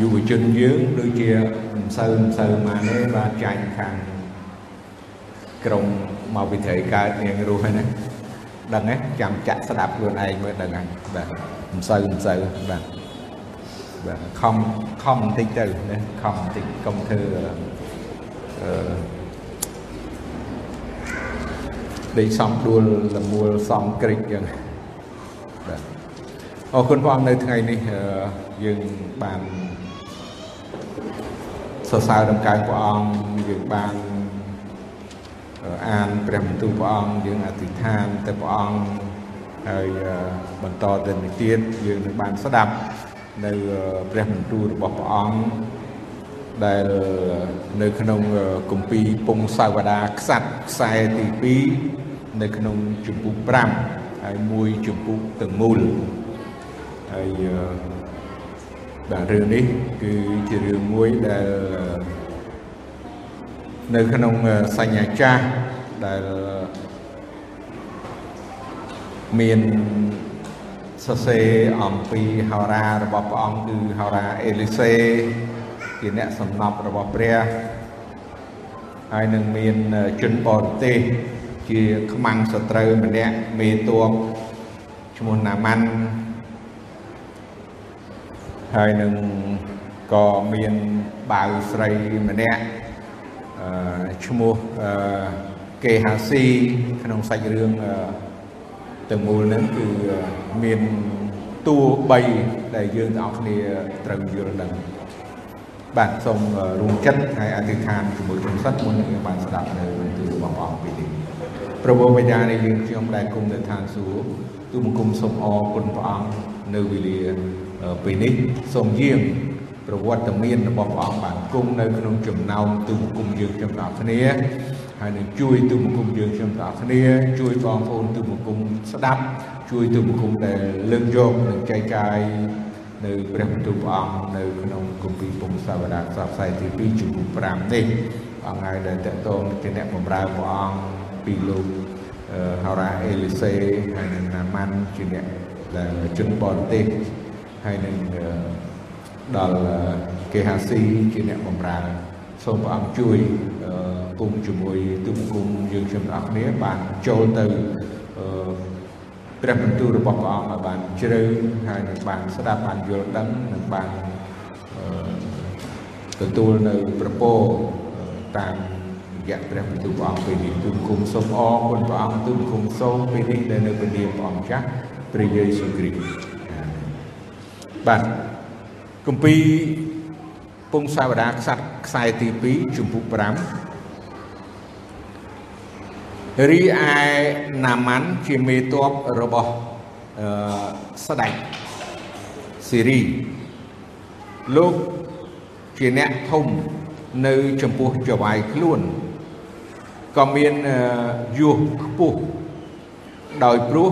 យុវជនយើងដូចជាមិនសូវមិនសូវមកទេបាទចាញ់ខាងក្រុមមកវិធីកើតនាងរស់ហ្នឹងណាដឹងទេចាំចាក់ស្ដាប់ខ្លួនឯងមើលដឹងហើយបាទមិនសូវមិនសូវបាទបាទខំខំបន្តិចទៅណាខំបន្តិចកុំធ្វើអឺដេកសំដួលលមួលសំក្រិចយ៉ាងបាទ អរគុណព្រះអង្គនៅថ្ងៃនេះយើងបានសរសើរដំណើរព្រះអង្គយើងបានអានព្រះបន្ទូលព្រះអង្គយើងអធិដ្ឋានទៅព្រះអង្គហើយបន្តទៅនេះទៀតយើងនឹងបានស្ដាប់នៅព្រះបន្ទូលរបស់ព្រះអង្គដែលនៅក្នុងគម្ពីរពងសាវតាខ្សាត់ខ្សែទី2នៅក្នុងជំពូក5ហើយមួយជំពូកទាំងមូល ហើយបាទរឿងនេះគឺជារឿងមួយដែលនៅក្នុងសញ្ញាចាស់ដែលមានសរសេរអំពីហោរារបស់ព្រះអង្គគឺហោរាអេលីសេជាអ្នកសំណប់របស់ព្រះហើយនឹងមានជនបរទេសជាខ្មាំងសត្រូវម្នាក់មេតួឈ្មោះណាម៉ាន់ ហើយនឹងក៏មានបាវស្រីម្នាក់អឺឈ្មោះអឺកេហាស៊ីក្នុងសាច់រឿងទាំងមូលហ្នឹងគឺមានតួ3ដែលយើងទាំងអស់គ្នាត្រូវយល់ដឹងបាទសូមរួមចិត្តហើយអធិដ្ឋានជាមួយខ្ញុំសិនមុននឹងបានស្ដាប់នៅទូរបស់ព្រះអង្គពីនេះព្រះបិតានៃយើងខ្ញុំដែលគុំនៅឋានសួគ៌ទូបង្គំសូមអរគុណព្រះអង្គនៅវេលា ពេលនេះសូមយាងប្រវត្តិមានរបស់ព្រះអង្គបានគង់នៅក្នុងចំណោមទូបង្គំយើងខ្ញុំទាំងអស់គ្នាហើយនឹងជួយទូបង្គំយើងខ្ញុំទាំងអស់គ្នា ជួយបងប្អូនទូបង្គំស្ដាប់ជួយទូបង្គំដែលលើកយកនិងចែកចាយនៅព្រះបន្ទូលព្រះអង្គនៅក្នុងគម្ពីរពងសាវតាខ្សែខ្សែទី2ជំពូក5នេះអង្គហើយដែលតកតងជាអ្នកបម្រើព្រះអង្គពីលោកហោរាអេលីសេហើយនឹងណាម៉ាន់ជាអ្នកដែលជនបរទេស ហើយនឹងដល់គេហាស៊ីជាអ្នកបម្រើសូមព្រះអង្គជួយគុំជាមួយទូបង្គំយើងខ្ញុំទាំងអស់គ្នាបានចូលទៅព្រះបន្ទូលរបស់ព្រះអង្គឲ្យបានជ្រៅហើយនឹងបានស្ដាប់បានយល់ដឹងនិងបានទទួលនៅប្រពោតាមរយៈព្រះបន្ទូលព្រះអង្គពេលនេះទូបង្គំសូមអរគុណព្រះអង្គទូបង្គំសូមពេលនេះដែលនៅព្រះនាមព្រះអង្គចាស់ព្រះយេស៊ូវគ្រីស្ទ បាទគម្ពីរពងសាវតាខ្សាត់ខ្សែទី2ជំពូក5រីឯណាម៉ាន់ជាមេតបរបស់អឺស្ដេចសេរីលោកជាអ្នកធំនៅចំពោះចវាយខ្លួនក៏មានយុះខ្ពស់ដោយព្រោះ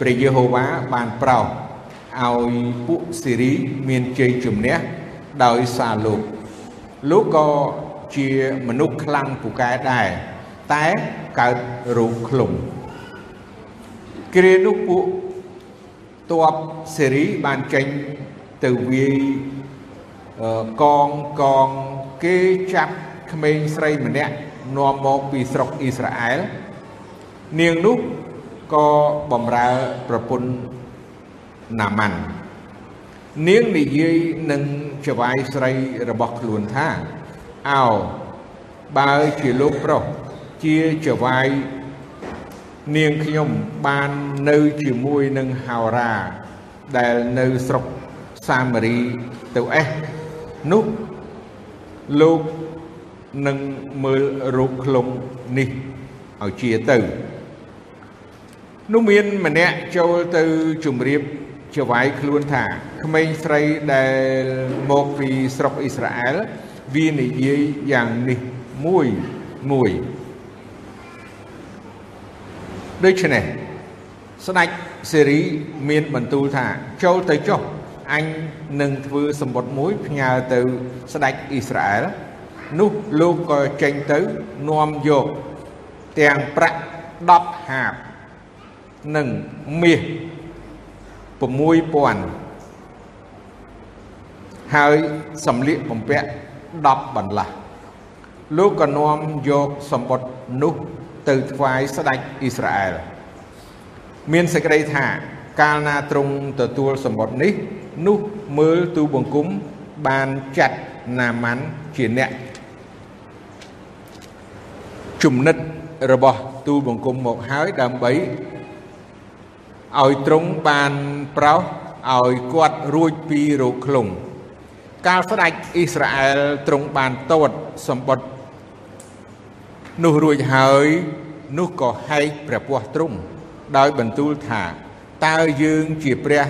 ព្រះយេហូវ៉ាបានប្រោស ឲ្យពួកសេរីមានជ័យជំនះដោយសារលោកលោកក៏ជាមនុស្សខ្លាំងពូកែដែរតែកើតរោគឃ្លុំគ្រានោះពួកតបសេរីបានចេញទៅវាយកងកងគេចាប់ក្មេងស្រីម្នាក់នាំមកពីស្រុកអ៊ីស្រាអែលនាងនោះក៏បំរើប្រពន្ធ ណាម៉ាន់នាងនិយាយនឹងចវាយស្រីរបស់ខ្លួនថាអោបើជាលោកប្រុសជាចវាយនាងខ្ញុំបាននៅជាមួយនឹងហោរាដែលនៅស្រុកសាមារីទៅអេសនោះលោកនឹងមើលរោគឃ្លុំនេះឲ្យជាទៅនោះមានម្នាក់ចូលទៅជម្រាប ចវាយខ្លួនថាក្មេងស្រីដែលមកពីស្រុកអ៊ីស្រាអែលវានិយាយយ៉ាងនេះមួយមួយដូច្នេះស្ដេចសេរីមានបន្ទូលថាចូលទៅចុះអញនឹងធ្វើសម្បត្តិមួយផ្ញើទៅស្ដេចអ៊ីស្រាអែលនោះលោកក៏ចេញទៅនាំយកទាំងប្រាក់10ហាបនិងមាស 6000ហើយសំលៀកបំពាក់10បន្លាស់លោកក៏នាំយកសម្បត្តិនោះទៅថ្វាយស្ដេចអ៊ីស្រាអែលមានសេចក្តីថាកាលណាទ្រង់ទទួលសម្បត្តិនេះ នោះមើលទូបង្គំបានចាត់ណាម៉ាន់ជាអ្នកជំនិតរបស់ទូលបង្គំមកហើយដើម្បី ឲ្យទ្រង់បានប្រោសឲ្យគាត់រួចពីរោគខ្លងកាលស្ដេចអ៊ីស្រាអែលទ្រង់បានតតសម្បត្តិនោះរួចហើយនោះក៏ហែកព្រះពស់ទ្រង់ដោយបន្ទូលថាតើយើងជាព្រះ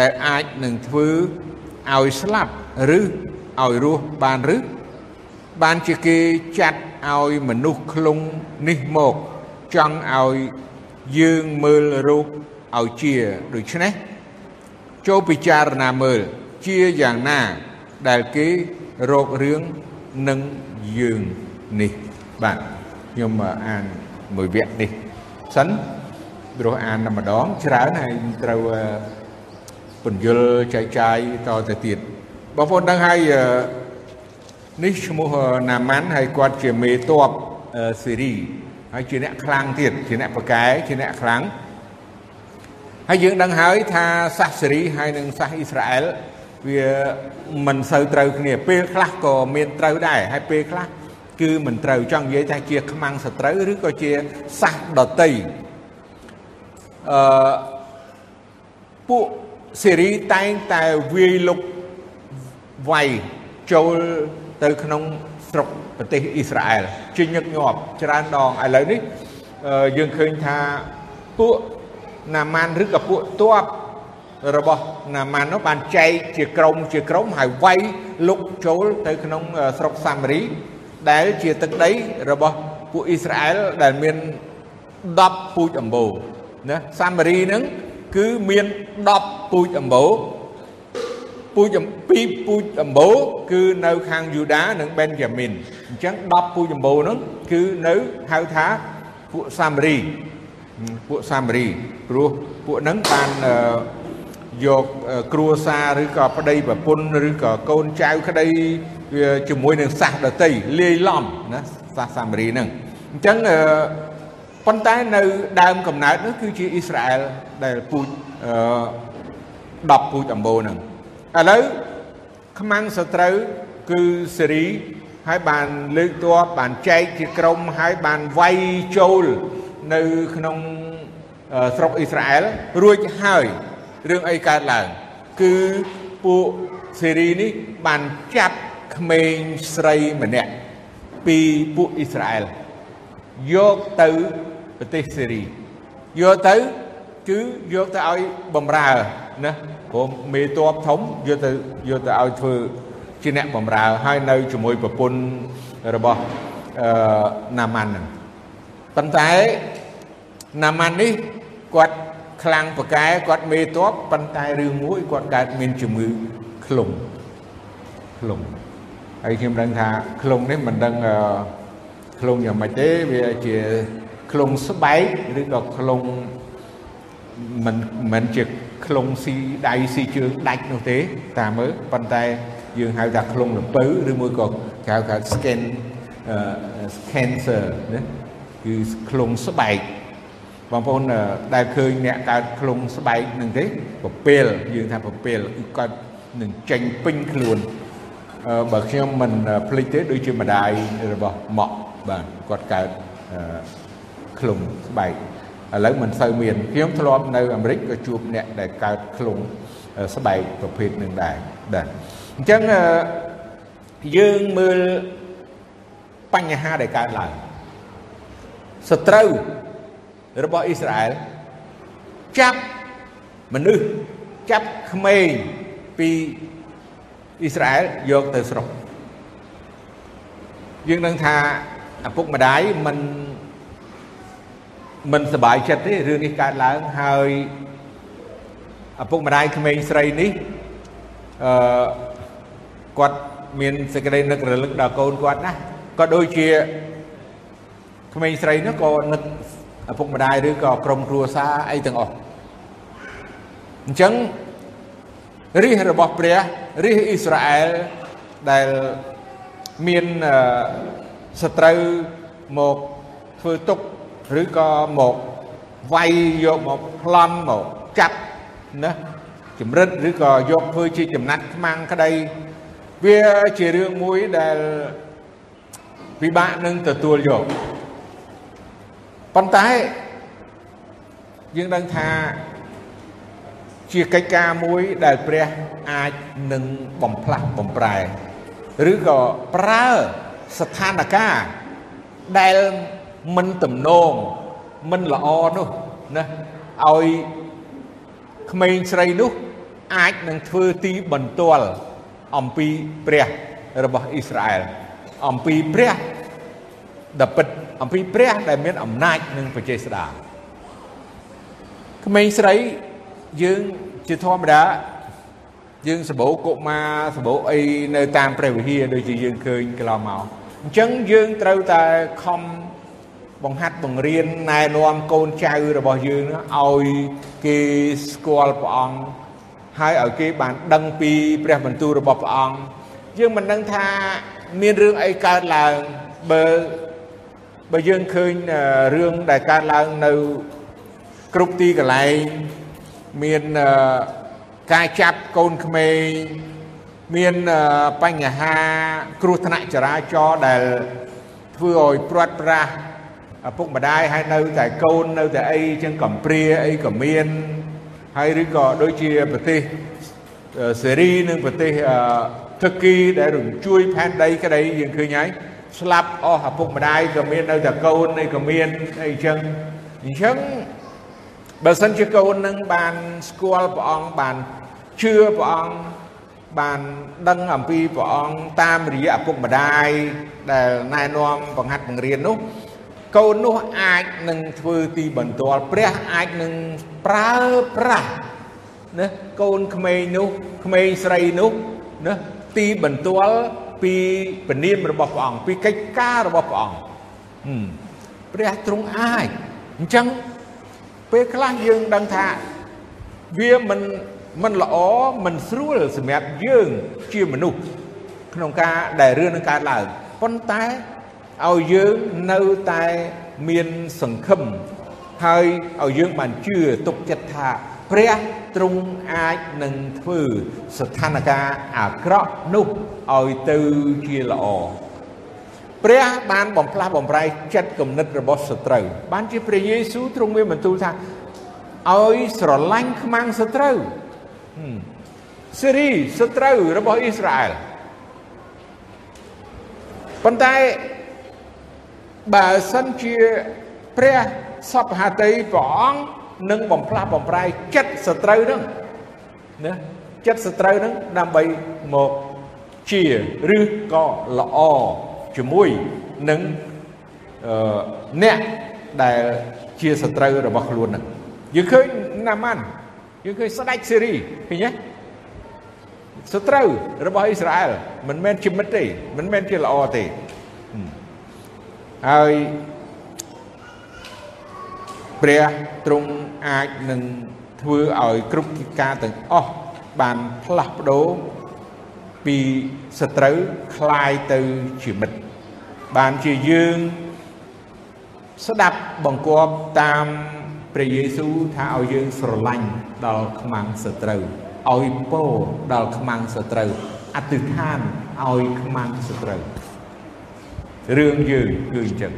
ដែលអាចនឹងធ្វើឲ្យស្លាប់ឬឲ្យរស់បានឬបានជាគេចាត់ឲ្យមនុស្សខ្លងនេះមកចង់ឲ្យយើងមើលរូប ឲ្យជាដូច្នេះចូលពិចារណាមើលជាយ៉ាងណាដែលគេរករឿងនឹងយើងនេះបាទខ្ញុំអានមួយវគ្គនេះសិនព្រោះអានតែម្ដងច្រើនហើយត្រូវពន្យល់ចែកចាយតទៅទៀតបងប្អូនដឹងហើយនេះឈ្មោះណាម៉ាន់ហើយគាត់ជាមេតបសេរីហើយជាអ្នកខ្លាំងទៀតជាអ្នកប្រកែជាអ្នកខ្លាំង ហើយយើងដឹងហើយថាសាសសេរីហើយនិងសាសអ៊ីស្រាអែលវាមិនសូវត្រូវគ្នាពេលខ្លះក៏មានត្រូវដែរហើយពេលខ្លះគឺមិនត្រូវចង់និយាយថាជាខ្មាំងសត្រូវឬក៏ជាសាសដតីអឺពួកសេរីតែងតែវាយលុកវាយចូលទៅក្នុងស្រុកប្រទេសអ៊ីស្រាអែលជាញឹកញាប់ច្រើនដងឥឡូវនេះយើងឃើញថាពួក ណាម៉ានឬក៏ពួកទ័ពរបស់ណាម៉ាននោះបានចែកជាក្រុមជាក្រុមហើយវាយលុកចូលទៅក្នុងស្រុកសាមារី ដែលជាទឹកដីរបស់ពួកអ៊ីស្រាអែលដែលមាន10ពូជអម្បូរណាសាមារីហ្នឹងគឺមាន10ពូជអម្បូរពូជពីរពូជអម្បូរគឺនៅខាងយូដានិងបេនយ៉ាមីនអញ្ចឹង10ពូជអម្បូរហ្នឹងគឺនៅហៅថាពួកសាមារី ពួកសាមារីព្រោះពួកហ្នឹងបានយកគ្រួសារឬក៏ប្តីប្រពន្ធឬក៏កូនចៅក្តីវាជាមួយនឹងសាសដតីលាយឡំណាសាសសាមារីហ្នឹងអញ្ចឹងប៉ុន្តែនៅដើមកំណើតនោះគឺជាអ៊ីស្រាអែលដែលពូជអឺ10ពូជអម្បូរហ្នឹងឥឡូវខ្មាំងសត្រូវគឺសេរីហើយបានលើកទ័ពបានចែកជាក្រុមហើយបានវាយចូល នៅក្នុងស្រុកអ៊ីស្រាអែលរួចហើយរឿងអីកើតឡើង គឺពួកសេរីនេះបានចាប់ក្មេងស្រីម្នាក់ពីពួកអ៊ីស្រាអែលយកទៅប្រទេសសេរីយកទៅគឺយកទៅឲ្យបំរើណាព្រមមេតបធំយកទៅយកទៅឲ្យធ្វើជាអ្នកបំរើហើយនៅជាមួយប្រពន្ធរបស់អឺណាម៉ាន់ហ្នឹងប៉ុន្តែ ណាម៉ាន់នេះគាត់ខ្លាំងប្រកែគាត់មេតបប៉ុន្តែរឿងមួយគាត់កើតមានជំងឺខ្លងខ្លងហើយខ្ញុំដឹងថាខ្លងនេះមិនដឹងខ្លងយ៉ាងម៉េចទេវាជាខ្លងស្បែកឬក៏ខ្លងមិនមិនជាខ្លងស៊ីដៃស៊ីជើងដាច់នោះទេ តាមមើលប៉ុន្តែយើងហៅថាខ្លងលពៅឬមួយក៏គេហៅថា skin cancer ណាគឺខ្លងស្បែក បងប្អូនដែលឃើញអ្នកកើតខ្លងស្បែកនឹងទេពពេលយើងថាពពេលគឺកើតនឹងចេញពេញខ្លួនបើខ្ញុំមិនភ្លេចទេដូចជាម្ដាយរបស់ម៉ក់បាទគាត់កើតខ្លងស្បែកឥឡូវមិនសូវមានខ្ញុំធ្លាប់នៅអាមេរិកក៏ជួបអ្នកដែលកើតខ្លងស្បែកប្រភេទនឹងដែរដែរអញ្ចឹងយើងមើលបញ្ហាដែលកើតឡើងសត្រូវ របស់អ៊ីស្រាអែលចាប់មនុស្សចាប់ក្មេងពីអ៊ីស្រាអែលយកទៅស្រុកយើងនឹងថាឪពុកម្ដាយមិនមិនសบายចិត្តទេរឿងនេះកើតឡើងហើយឪពុកម្ដាយក្មេងស្រីនេះអឺគាត់មានសេចក្តីនឹករលឹកដល់កូនគាត់ណាក៏ដូចជាក្មេងស្រីនោះក៏នឹក ឪពុកម្ដាយឬក៏ក្រុមគ្រួសារអីទាំងអស់អញ្ចឹងរាជរបស់ព្រះរាជអ៊ីស្រាអែលដែលមានសត្រូវមកធ្វើទុកឬក៏មកវាយយកមកប្លន់មកចាប់ណាចម្រិតឬក៏យកធ្វើជាចំណាត់ខ្មាំងក្តីវាជារឿងមួយដែលពិបាកនឹងទទួលយក ប៉ុន្តែយើងដឹងថាជាកិច្ចការមួយដែលព្រះអាចនឹងបំផ្លាស់បំប្រែឬក៏ប្រើស្ថានភាពដែលមិនទំនងមិនល្អនោះណាឲ្យក្មេងស្រីនោះអាចនឹងធ្វើទីបន្ទាល់អំពីព្រះរបស់អ៊ីស្រាអែលអំពីព្រះដែលពិត អំពីព្រះដែលមានអំណាចនិងបច្ចេស្តាក្មេងស្រីយើងជាធម្មតាយើងសបោកុមារសបោអីនៅតាមព្រះវិហារដូចជាយើងឃើញកន្លងមកអញ្ចឹងយើងត្រូវតែខំបង្ហាត់បង្រៀនណែនាំកូនចៅរបស់យើងឲ្យគេស្គាល់ព្រះអង្គហើយឲ្យគេបានដឹងពីព្រះបន្ទូលរបស់ព្រះអង្គយើងមិនដឹងថាមានរឿងអីកើតឡើងបើ បើយើងឃើញរឿងដែលកើតឡើងនៅគ្រប់ទីកន្លែងមានការចាប់កូនក្មេងមានបញ្ហាគ្រោះថ្នាក់ចរាចរណ៍ដែលធ្វើឲ្យព្រាត់ប្រាសឪពុកម្ដាយហើយនៅតែកូននៅតែអីចឹងកំព្រាអីក៏មានហើយឬក៏ដូចជាប្រទេសសេរីនិងប្រទេសទឺគីដែលរំជួយផែនដីក្តីយើងឃើញហើយ ស្លាប់អស់ឪពុកម្ដាយក៏មាននៅតែកូនអីក៏មានអីចឹងអញ្ចឹងបើសិនជាកូននឹងបានស្គាល់ព្រះអង្គបានជឿព្រះអង្គបានដឹងអំពីព្រះអង្គតាមរយៈឪពុកម្ដាយដែលណែនាំបង្ហាត់បង្រៀននោះកូននោះអាចនឹងធ្វើទីបន្ទាល់ព្រះអាចនឹងប្រើប្រាស់ណាកូនក្មេងនោះក្មេងស្រីនោះណាទីបន្ទាល់ ពីពនាមរបស់ព្រះអង្គពីកិច្ចការរបស់ព្រះអង្គព្រះទ្រង់អាចអញ្ចឹងពេលខ្លះយើងដឹងថាវាមិនមិនល្អមិនស្រួលសម្រាប់យើងជាមនុស្សក្នុងការដែលរឿងនឹងកើតឡើងប៉ុន្តែឲ្យយើងនៅតែមានសង្ឃឹមហើយឲ្យយើងបានជឿទុកចិត្តថា ព្រះទ្រង់អាចនឹងធ្វើស្ថានភាពអាក្រក់នោះឲ្យទៅជាល្អព្រះបានបំផ្លាស់បំប្រែចិត្តគំនិតរបស់សត្រូវបានជាព្រះយេស៊ូវទ្រង់មានបន្ទូលថាឲ្យស្រឡាញ់ខ្មាំងសត្រូវសេរីសត្រូវរបស់អ៊ីស្រាអែលប៉ុន្តែបើសិនជាព្រះសពហតីព្រះអង្គ នឹងបំផ្លាស់បំប្រែចិត្តសត្រូវនឹងណាចិត្តសត្រូវនឹងដើម្បីមកជាឬក៏ល្អជាមួយនឹងអឺអ្នកដែលជាសត្រូវរបស់ខ្លួននឹងយើងឃើញណាម៉ាន់យើងឃើញស្ដេចសេរីឃើញទេសត្រូវរបស់អ៊ីស្រាអែលមិនមែនជាមិត្តទេមិនមែនជាល្អទេហើយ ព្រះទ្រង់អាចនឹងធ្វើឲ្យគ្រប់កិច្ចការទាំងអស់បានផ្លាស់ប្ដូរពីសត្រូវคลายទៅជាមិត្តបានជាយើងស្ដាប់បង្គាប់តាមព្រះយេស៊ូវថាឲ្យយើងស្រឡាញ់ដល់ខ្មាំងសត្រូវឲ្យពោដល់ខ្មាំងសត្រូវអធិដ្ឋានឲ្យខ្មាំងសត្រូវរឿងយើងគឺអញ្ចឹង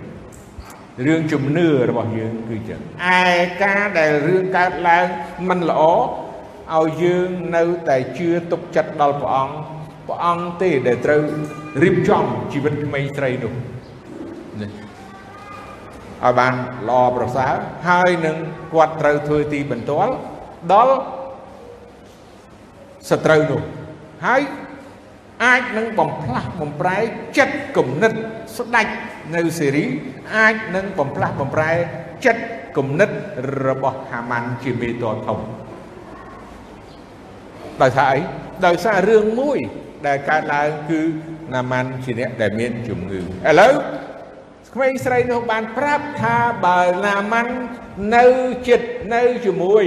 រឿងជំនឿរបស់យើងគឺអញ្ចឹងឯការដែលរឿងកើតឡើងមិនល្អឲ្យយើងនៅតែជឿទុកចិត្តដល់ព្រះអង្គព្រះអង្គទេដែលត្រូវរៀបចំជីវិតក្មេងស្រីនោះឲ្យបានល្អប្រសើរហើយនឹងគាត់ត្រូវធ្វើទីបន្ទាល់ដល់សត្រូវនោះហើយ អាចនឹងបំផ្លាស់បំប្រែចិត្តគំនិតស្ដាច់នៅសេរីអាចនឹងបំផ្លាស់បំប្រែចិត្តគំនិតរបស់ហាម៉ាន់ជាមេតធំដោយសារអីដោយសាររឿងមួយដែលកើតឡើងគឺណាម៉ាន់ជាអ្នកដែលមានជំងឺឥឡូវក្មេងស្រីនោះបានប្រាប់ថាបើណាម៉ាន់នៅចិត្តនៅជាមួយ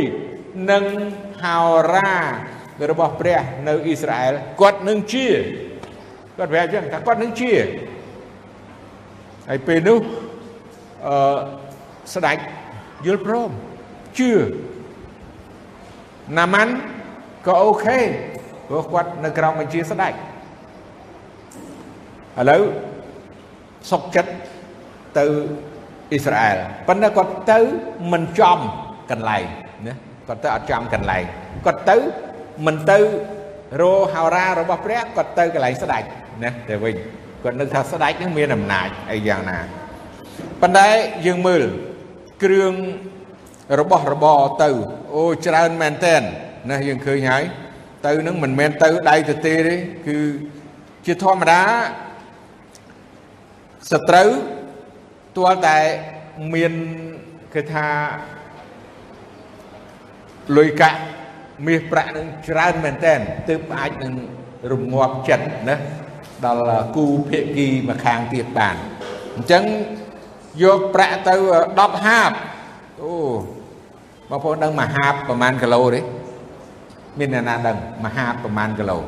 នឹងហោរា របស់ព្រះនៅអ៊ីស្រាអែលគាត់នឹងជាគាត់ប្រាប់ចឹងថាគាត់នឹងជាហើយពេលនោះអឺស្ដេចយល់ព្រមជឿណាម៉ាន់ក៏អូខេព្រោះគាត់នៅក្រោមបញ្ជាស្ដេចឥឡូវសុកចិត្តទៅអ៊ីស្រាអែលប៉ុន្តែគាត់ទៅមិនចំកន្លែងណាគាត់ទៅអត់ចំកន្លែងគាត់ទៅ មិនទៅរោហោរារបស់ព្រះគាត់ទៅកន្លែងស្ដេចណាទៅវិញគាត់នឹកថាស្ដេចនឹងមានអំណាចអីយ៉ាងណាប៉ុន្តែយើងមើលគ្រឿងរបស់របរទៅអូច្រើនមែនតែនណាយើងឃើញហើយទៅនឹងមិនមែនទៅដៃទៅទេទេគឺជាធម្មតាសត្រូវទាល់តែមានគេថាលុយកាក់ មាសប្រាក់នឹងច្រើនមែនតែនទើបអាចនឹងរងាប់ចិត្តណាដល់គូភាគីមកខាងទៀតបានអញ្ចឹងយកប្រាក់ទៅ10ហាបអូបងប្អូនដឹងមហាបប្រហែលគីឡូទេមានអ្នកណាដឹងមហាបប្រហែលគីឡូ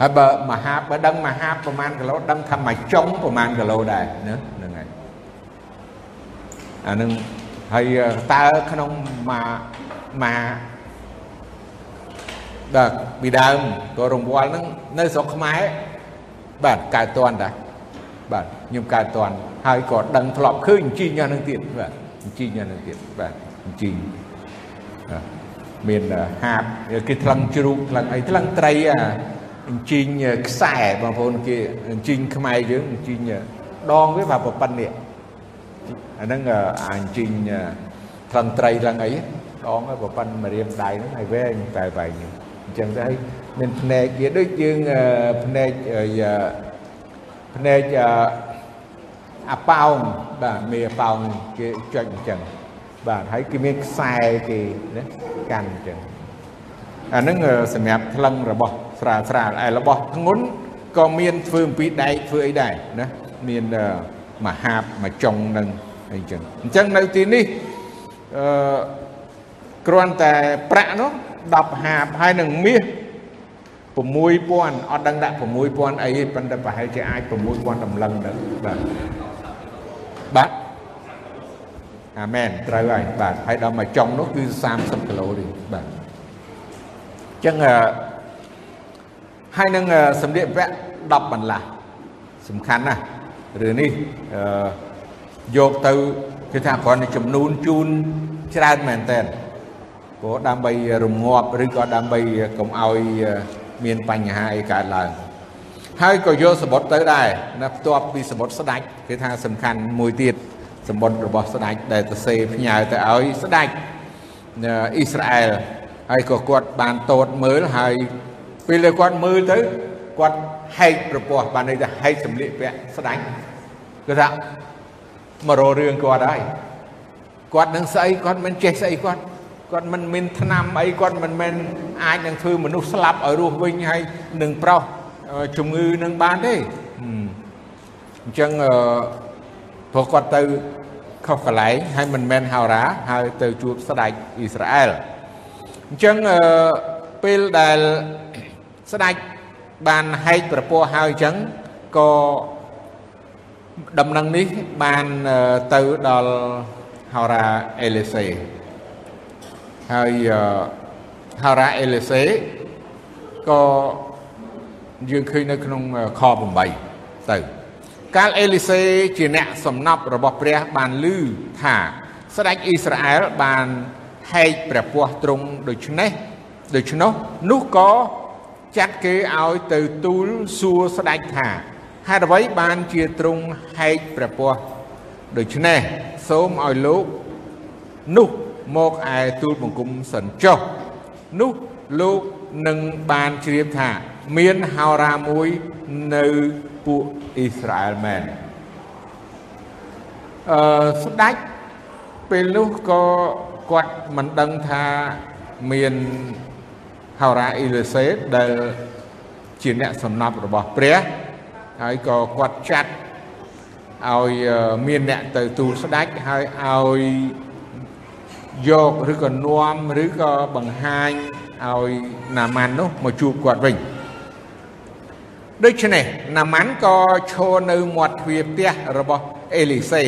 ហើយបើមហាបបើដឹងមហាបប្រហែលគីឡូដឹងថាមួយចុងប្រហែលគីឡូដែរណាហ្នឹងហើយអានឹងហើយតើក្នុងមួយ មួយបាទពីដើមក៏រង្វាល់ហ្នឹងនៅស្រុកខ្មែរបាទកើតតន់តាបាទខ្ញុំកើតតន់ហើយក៏ដឹងធ្លាប់ឃើញអញ្ជីងយ៉ាងហ្នឹងទៀតបាទអញ្ជីងយ៉ាងហ្នឹងទៀតបាទអញ្ជីងមានហាបគេថ្លឹងជ្រូកថ្លឹងអីថ្លឹងត្រីអាអញ្ជីងខ្សែបងប្អូនគេអញ្ជីងខ្មែរយើងអញ្ជីងដងវាប្រប៉ុណ្្នេះអាហ្នឹងអញ្ជីងថ្លឹងត្រីថ្លឹងអី ដងប្រប៉ុណ្្នឹងរៀមដៃហ្នឹងហើយវែងតែវែងអញ្ចឹងទៅហើយមានភ្នែកវាដូចយើងភ្នែកភ្នែកអាប៉ោងបាទមេប៉ោងគេចុចអញ្ចឹងបាទហើយគេមានខ្សែគេណាកាន់អញ្ចឹងអាហ្នឹងសម្រាប់ថ្លឹងរបស់ស្រាលស្រាលឯរបស់ធ្ងន់ក៏មានធ្វើអំពីដែកធ្វើអីដែរណាមានមហាបមួយចុងនឹងអីចឹងអញ្ចឹងនៅទីនេះអឺ គ្រាន់តែប្រាក់នោះ10ហាបហើយនឹងមាស6000អត់ដឹងដាក់6000អីទេប៉ុន្តែប្រហែលជាអាច6000តម្លឹងទៅបាទបាទអាមែនត្រូវហើយបាទហើយដល់មកចុងនោះគឺ30គីឡូទេបាទអញ្ចឹងហើយនឹងសម្លៀកបំពាក់10បន្លាស់សំខាន់ណាស់រឿងនេះយកទៅគឺថាគ្រាន់តែចំនួនជូនច្រើនមែនតើ ព្រោះដើម្បីរងាប់ឬក៏ដើម្បីកុំឲ្យមានបញ្ហាអីកើតឡើងហើយក៏យកសបុតទៅដែរណាផ្ទាប់ពីសបុតស្ដាច់គេថាសំខាន់មួយទៀតសបុតរបស់ស្ដាច់ដែលទៅសេផ្ញើទៅឲ្យស្ដាច់អ៊ីស្រាអែលហើយក៏គាត់បានតូតមើលហើយពេលដែលគាត់មើលទៅគាត់ហែកប្រពោះបានន័យថាហែកសម្លៀកពាក់ស្ដាច់គឺថាមកររឿងគាត់ហើយគាត់នឹងស្អីគាត់មិនចេះស្អីគាត់ គាត់មិនមានឆ្នាំអីគាត់មិនមែនអាចនឹងធ្វើមនុស្សស្លាប់ឲ្យរស់វិញហើយនឹងប្រោះជំងឺនឹងបានទេអញ្ចឹងព្រោះគាត់ទៅខុសកន្លែងហើយមិនមែនហោរាហើយទៅជួបស្ដេចអ៊ីស្រាអែលអញ្ចឹងពេលដែលស្ដេចបានហែកប្រពោះហើយអញ្ចឹងក៏ដំណឹងនេះបានទៅដល់ហោរាអេលីសេ ហើយហោរាអេលីសេក៏យើងឃើញនៅក្នុងខ8ទៅកាលអេលីសេជាអ្នកសំណប់របស់ព្រះបានឮថាស្ដេចអ៊ីស្រាអែលបានហែកព្រះពស់ទ្រង់ដូច្នេះដូច្នោះនោះក៏ចាត់គេឲ្យទៅទូលសួរស្ដេចថាហេតុអ្វីបានជាទ្រង់ហែកព្រះពស់ដូច្នេះសូមឲ្យលោកនោះ មកឯទូលបង្គំសិនចុះនោះលោកនឹងបានជ្រាបថា មានហោរាមួយនៅពួកអ៊ីស្រាអែលមែនអឺស្ដេចពេលនោះក៏គាត់មិនដឹងថាមានហោរាអ៊ីលីសេដែលជាអ្នកសំណប់របស់ព្រះហើយក៏គាត់ចាត់ឲ្យមានអ្នកទៅទូលស្ដេចហើយឲ្យ យកឬក៏នាំឬក៏បង្ហាញឲ្យណាម៉ាន់នោះមកជួបគាត់វិញដូច្នេះណាម៉ាន់ក៏ឈរនៅមាត់ទ្វារផ្ទះរបស់អេលីសេ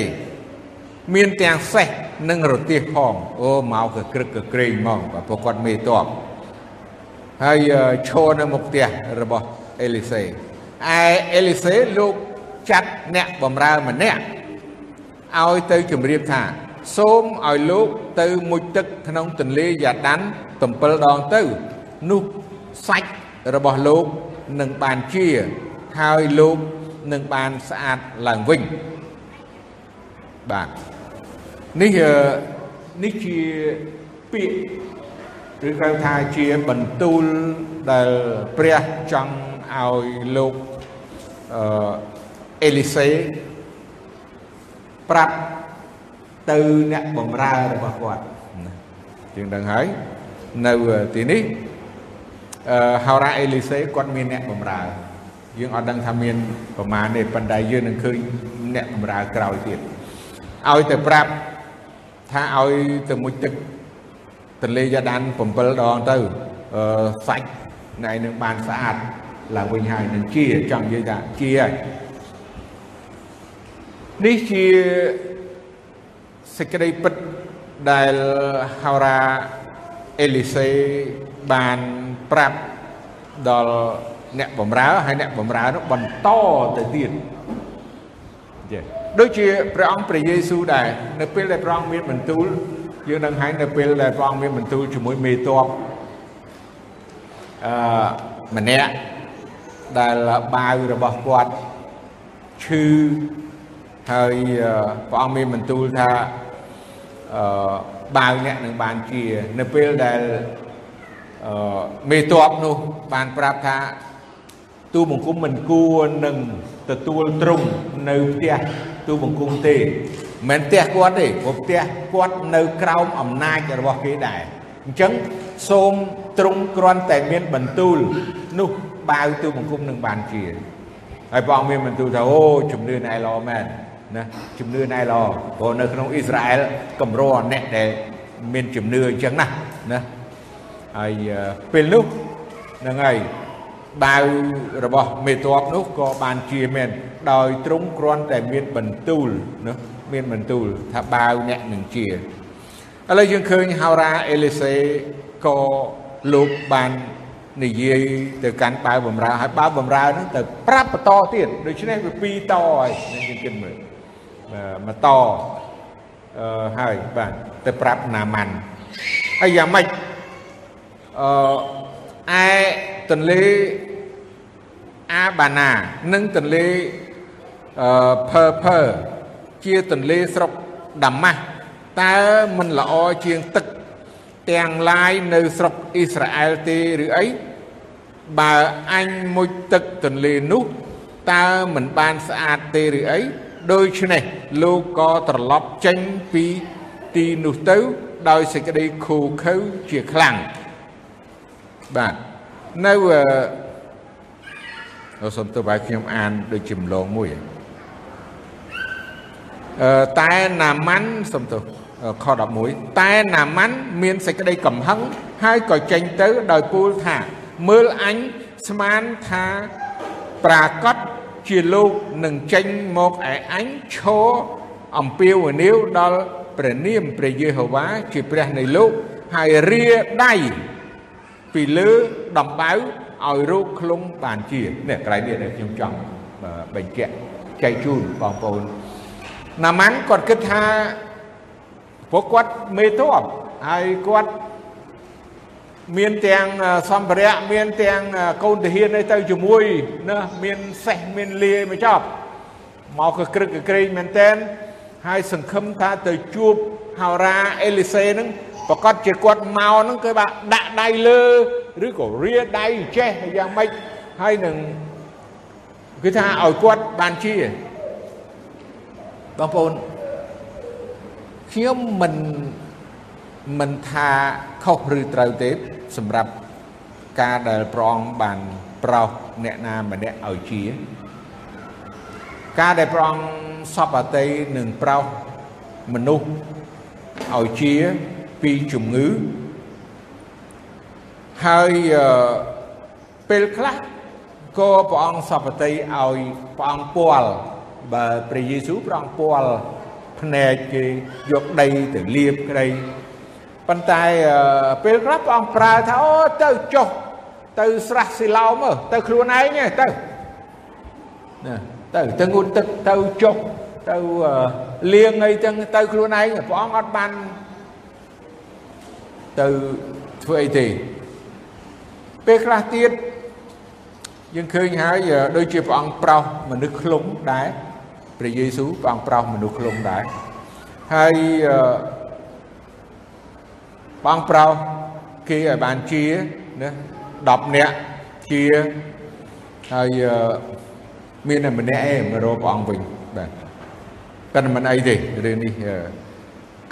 មានទាំងសេះនិងរទេះផងអូមកកក្រឹកកក្រែងហ្មងបើពួកគាត់មេតបហើយឈរនៅមុខផ្ទះរបស់អេលីសេឯអេលីសេលោកចាត់អ្នកបម្រើម្នាក់ឲ្យទៅជម្រាបថា សូមឲ្យលោកទៅមុជទឹកក្នុងទន្លេយ៉ាដាន7ដងទៅនោះសាច់របស់លោកនឹងបានជាហើយលោកនឹងបានស្អាតឡើងវិញបាទនេះនេះជាពាក្យឬហៅថាជាបន្ទូលដែលព្រះចង់ឲ្យលោកអឺអេលីសេប្រាប់ ទៅអ្នកបម្រើរបស់គាត់ជាងដឹងហើយនៅទីនេះអឺហោរ៉ាអេលីសេគាត់មានអ្នកបម្រើយើងអត់ដឹងថាមានប្រមាណទេប៉ុន្តែយើងនឹងឃើញអ្នកបម្រើក្រោយទៀតឲ្យទៅប្រាប់ថាឲ្យទៅមុជទឹកទន្លេយ៉ាដាន7ដងទៅអឺសាច់ណៃនឹងបានស្អាតឡើងវិញហើយនឹងជាចង់និយាយថាជាហើយនេះជា សេចក្តីពិតដែលហោរាអេលីសេបានប្រាប់ដល់អ្នកបំរើហើយអ្នកបំរើនោះបន្តទៅទៀតចាដូចជាព្រះអង្គព្រះយេស៊ូវដែរនៅពេលដែលព្រះអង្គមានបន្ទូលយើងនឹងហើយនៅពេលដែលព្រះអង្គមានបន្ទូលជាមួយមេតបអឺម្នាក់ដែលបាវរបស់គាត់ឈឺហើយព្រះអង្គមានបន្ទូលថា អឺបាវអ្នកនឹងបានជានៅពេលដែលអឺមេតបនោះបានប្រាប់ថាទូបង្គំមិនគួរនឹងទទួលទ្រង់នៅផ្ទះទូបង្គំទេមិនផ្ទះគាត់ទេព្រោះផ្ទះគាត់នៅក្រោមអំណាចរបស់គេដែរអញ្ចឹងសូមទ្រង់គ្រាន់តែមានបន្ទូលនោះបាវទូបង្គំនឹងបានជាហើយព្រះអង្គមានបន្ទូលថាអូជំនឿណែល្អមែន ណាជំនឿណែល្អព្រោះនៅក្នុងអ៊ីស្រាអែលកម្រអ្នកដែលមានជំនឿអញ្ចឹងណាណាហើយពេលនោះហ្នឹងហើយបាវរបស់មេតបនោះក៏បានជាមែនដោយទ្រង់គ្រាន់តែមានបន្ទូលណាមានបន្ទូលថាបាវអ្នកនឹងជាឥឡូវយើងឃើញហោរាអេលីសេក៏លោកបាននិយាយទៅកាន់បាវបំរើហើយបាវបំរើហ្នឹងទៅប្រាប់បន្តទៀតដូច្នេះវាពីរតហើយយើងគិតមើល មកតអឺហើយបាទទៅប្រាប់ណាម៉ាន់ហើយយ៉ាងម៉េចអឺឯទន្លេអាបាណានិងទន្លេអឺផើផើជាទន្លេស្រុកដាម៉ាស់តើមិនល្អជាងទឹកទាំងឡាយនៅស្រុកអ៊ីស្រាអែលទេឬអីបើអញមុជទឹកទន្លេនោះតើមិនបានស្អាតទេឬអី ដូច្នេះលោកក៏ត្រឡប់ចេញពីទីនោះទៅ ដោយសេចក្តីខូខើជាខ្លាំងបាទនៅអឺសូមទៅឲ្យខ្ញុំអានដូចជាម្លងមួយអឺតែណាម៉ាន់សូមទៅខ11តែណាម៉ាន់មានសេចក្តីកំហឹងហើយក៏ចេញទៅដោយពូលថាមើលអញស្មានថាប្រាកដ ជាលោកនឹងចេញមកឯអញឈរអំពាវនាវដល់ព្រះនាមព្រះយេហូវ៉ាជាព្រះនៃលោកហើយរាដៃពីលើដំបៅឲ្យរោគឃ្លុំបានជានេះក្រៃនេះដែលខ្ញុំចង់បញ្ជាក់ចែកជូនបងប្អូនណាម៉ាន់គាត់គិតថាពួកគាត់មេតបហើយគាត់ មានទាំងសម្ភារៈមានទាំងកូនទាហាននេះទៅជាមួយណាមានសេះមានលាយមកចប់មកក៏ក្រឹកក្រែងមែនតែនហើយសង្ឃឹមថាទៅជួបហោរាអេលីសេនឹងប្រកាសជាគាត់មកហ្នឹងគឺបាទដាក់ដៃលើឬក៏រាដៃចេះយ៉ាងម៉េចហើយនឹងគឺថាឲ្យគាត់បានជាបងប្អូនខ្ញុំមិនមិនថាខុសឬត្រូវទេ សម្រាប់ការដែលប្រងបានប្រោសអ្នកណាម្នាក់ឲ្យជា ការដែលប្រងសពអតីនឹងប្រោសមនុស្សឲ្យជាពីជំងឺហើយពេលខ្លះក៏ព្រះអង្គសពតិឲ្យព្រះអង្គពាល់បើព្រះយេស៊ូវព្រះអង្គពាល់ភ្នែកគេយកដីទៅលាបក្តី ប៉ុន្តែពេលខ្លះព្រះអង្គប្រើថាអូទៅចុះទៅស្រះស៊ីឡោមទៅខ្លួនឯងទៅណាទៅទៅងូតទឹកទៅចុះទៅលាងអីចឹងទៅខ្លួនឯងព្រះអង្គអត់បានទៅធ្វើអីទេពេលខ្លះទៀតយើងឃើញហើយដូចជាព្រះអង្គប្រោសមនុស្សឃ្លុំដែរព្រះយេស៊ូវព្រះអង្គប្រោសមនុស្សឃ្លុំដែរហើយ ព្រះអង្គប្រោសគេឲ្យបានជាណា10នាក់ជាហើយមានតែម្នាក់ឯងមករកព្រះអង្គវិញបាទប៉ុន្តែមិនអីទេរឿងនេះ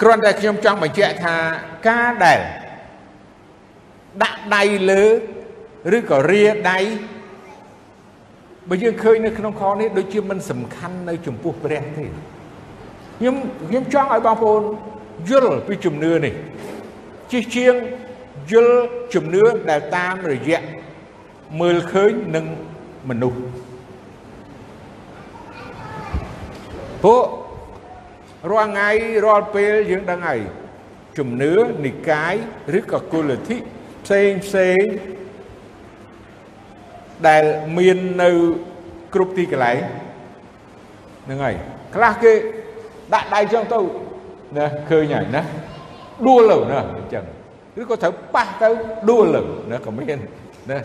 គ្រាន់តែខ្ញុំចង់បញ្ជាក់ថាការដែលដាក់ដៃលើឬក៏រាដៃបើយើងឃើញនៅក្នុងខនេះដូចជាមិនសំខាន់នៅចំពោះព្រះទេខ្ញុំខ្ញុំចង់ឲ្យបងប្អូនយល់ពីជំនឿនេះ ជិះជាងយល់ជំនឿដែលតាមរយៈមើលឃើញនឹងមនុស្សពួករាល់ថ្ងៃរាល់ពេលយើងដឹងហើយជំនឿនិកាយឬក៏គុលធិផ្សេងផ្សេងដែលមាននៅគ្រប់ទីកន្លែងហ្នឹងហើយខ្លះគេដាក់ដៃចឹងទៅណាឃើញហើយណា ដួលទៅណាអញ្ចឹងឬក៏ត្រូវប៉ះទៅដួលទៅណាក៏មានណា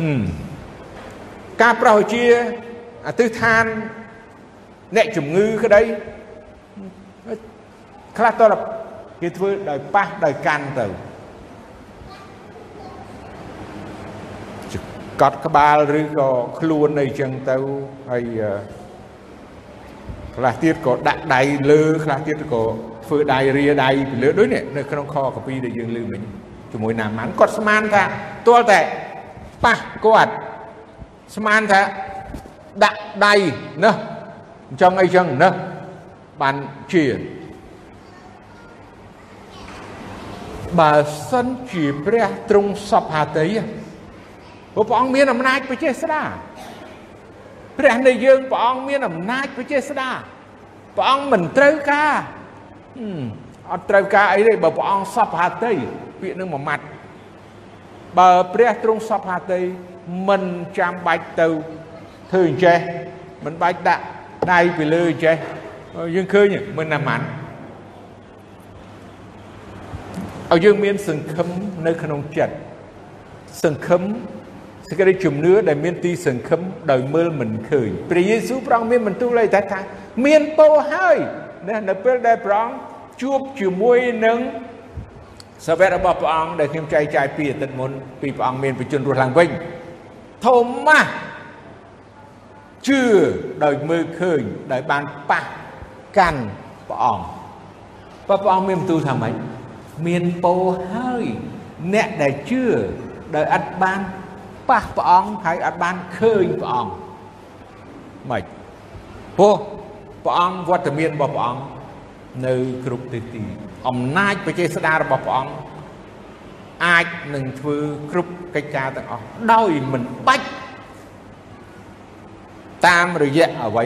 ហឹមការប្រោសជាអតិថានអ្នកជំងឺក្តីខ្លះតើគេធ្វើដោយប៉ះដោយកាន់ទៅកត់ក្បាលឬក៏ខ្លួនអីចឹងទៅហើយ ខ្លះទៀតក៏ដាក់ដៃលើខ្លះទៀតក៏ធ្វើដៃរាដៃពីលើដូចនេះនៅក្នុងខកពីដែលយើងលើមិញជាមួយណាម៉ាន់គាត់ស្មានថាទាល់តែប៉ះគាត់ស្មានថាដាក់ដៃណាអញ្ចឹងអីចឹងណាបានជាបើសិនជាព្រះទ្រង់សពហាតីព្រោះព្រះអង្គមានអំណាចបចេស្តា ព្រះនៃយើងព្រះអង្គមានអំណាចបចេស្តាព្រះអង្គមិនត្រូវការអត់ត្រូវការអីទេបើព្រះអង្គសពហាតីពាក្យនឹងមួយម៉ាត់បើព្រះទ្រង់សពហាតីមិនចាំបាច់ទៅធ្វើអញ្ចេះមិនបាច់ដាក់ដៃពីលើអញ្ចេះយើងឃើញមិនណាម៉ាន់ឲ្យយើងមានសង្ឃឹមនៅក្នុងចិត្តសង្ឃឹមសេច ក្តីជំនឿដែលមានទីសង្ឃឹមដោយមើលមិនឃើញព្រះយេស៊ូវព្រះអង្គមានបន្ទូលអីតែថា មានពោហើយណានៅពេលដែលព្រះអង្គជួបជាមួយនឹងសាវករបស់ព្រះអង្គដែលខ្ញុំចែកចាយពីអតីតមុនពីព្រះអង្គមានបញ្ជនរស់ឡើងវិញថូម៉ាស់ជឿដោយមើលឃើញដោយបានប៉ះកាន់ព្រះអង្គបើព្រះអង្គមានបន្ទូលថាម៉េចមានពោហើយអ្នកដែលជឿដោយអត់បាន ប៉ះព្រះអង្គហើយអត់បានឃើញព្រះអង្គម៉េចព្រោះព្រះអង្គវត្តមានរបស់ព្រះអង្គនៅគ្រប់ទិសទីអំណាចបច្ចេស្តារបស់ព្រះអង្គអាចនឹងធ្វើគ្រប់កិច្ចការទាំងអស់ដោយមិនបាច់តាមរយៈអ្វី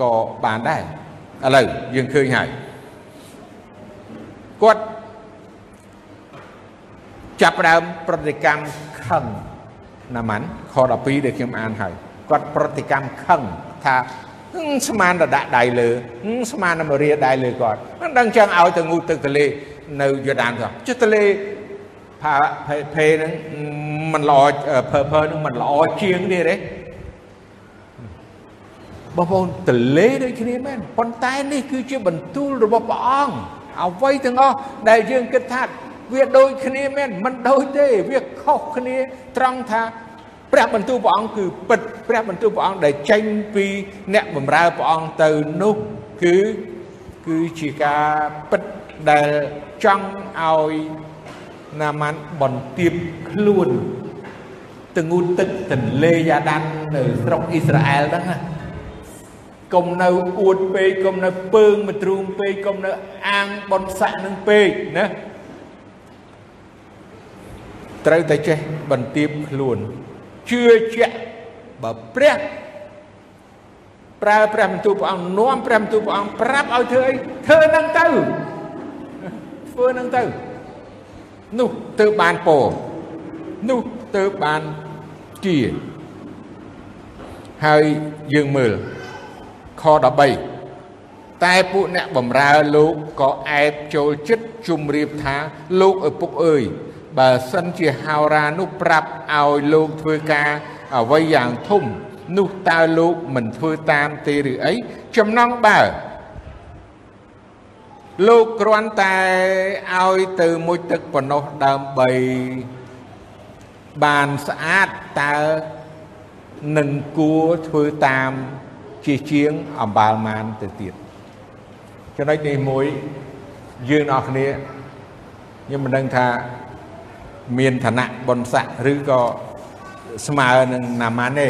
ក៏បានដែរឥឡូវយើងឃើញហើយគាត់ចាប់ផ្ដើមប្រតិកម្ម ខឹងណាម៉ាន់ខ12ដែលខ្ញុំអានហើយគាត់ប្រតិកម្មខឹងថាស្មានតែដាក់ដៃលើស្មានតែមរាដៃលើគាត់មិនដឹងចឹងឲ្យទៅងូតទឹកទលេនៅយូដានទៅចុះទលេផាភេហ្នឹងมันល្អភើភើហ្នឹងมันល្អជាងនេះទេបងប្អូនទលេដូចគ្នាមែនប៉ុន្តែនេះគឺជាបន្ទូលរបស់ព្រះអង្គអ្វីទាំងអស់ដែលយើងគិតថា វាដូចគ្នាមែនមិនដូចទេវាខុសគ្នាត្រង់ថាព្រះបន្ទូលព្រះអង្គគឺពិតព្រះបន្ទូលព្រះអង្គដែលចេញពីអ្នកបម្រើព្រះអង្គទៅនោះគឺគឺជាការពិតដែលចង់ឲ្យណាម៉ាន់បន្ទាបខ្លួនទៅងូតទឹកទន្លេយ៉ាដាននៅស្រុកអ៊ីស្រាអែលហ្នឹងណាកុំនៅអួតពេកកុំនៅពើងមទ្រូងពេកកុំនៅអាងបនស័កនឹងពេកណា ត្រូវតែចេះបន្ទាបខ្លួនជឿជាក់បើព្រះប្រើព្រះបន្ទូលព្រះអង្គនាំព្រះបន្ទូលព្រះអង្គប្រាប់ឲ្យធ្វើអីធ្វើនឹងទៅធ្វើនឹងទៅនោះទៅបានពរនោះទៅបានជាហើយយើងមើលខ13តែពួកអ្នកបំរើលោកក៏អែបចូលចិត្តជម្រាបថាលោកឪពុកអើយ បើសិនជាហោរានោះប្រាប់ឲ្យលោកធ្វើការអ្វីយ៉ាងធំនោះតើលោកមិនធ្វើតាមទេឬអីចំណងបើលោកគ្រាន់តែឲ្យទៅមួយទឹកប៉ុណ្ណោះដើម្បីបានស្អាតតើនឹងគួរធ្វើតាមជាជាងអំបាលម៉ានទៅទៀតចំណុចនេះមួយយើងអរគ្នាខ្ញុំមិនដឹងថា មានឋានៈបុណ្យស័ក្តិឬក៏ស្មើនឹងណាម៉ានទេ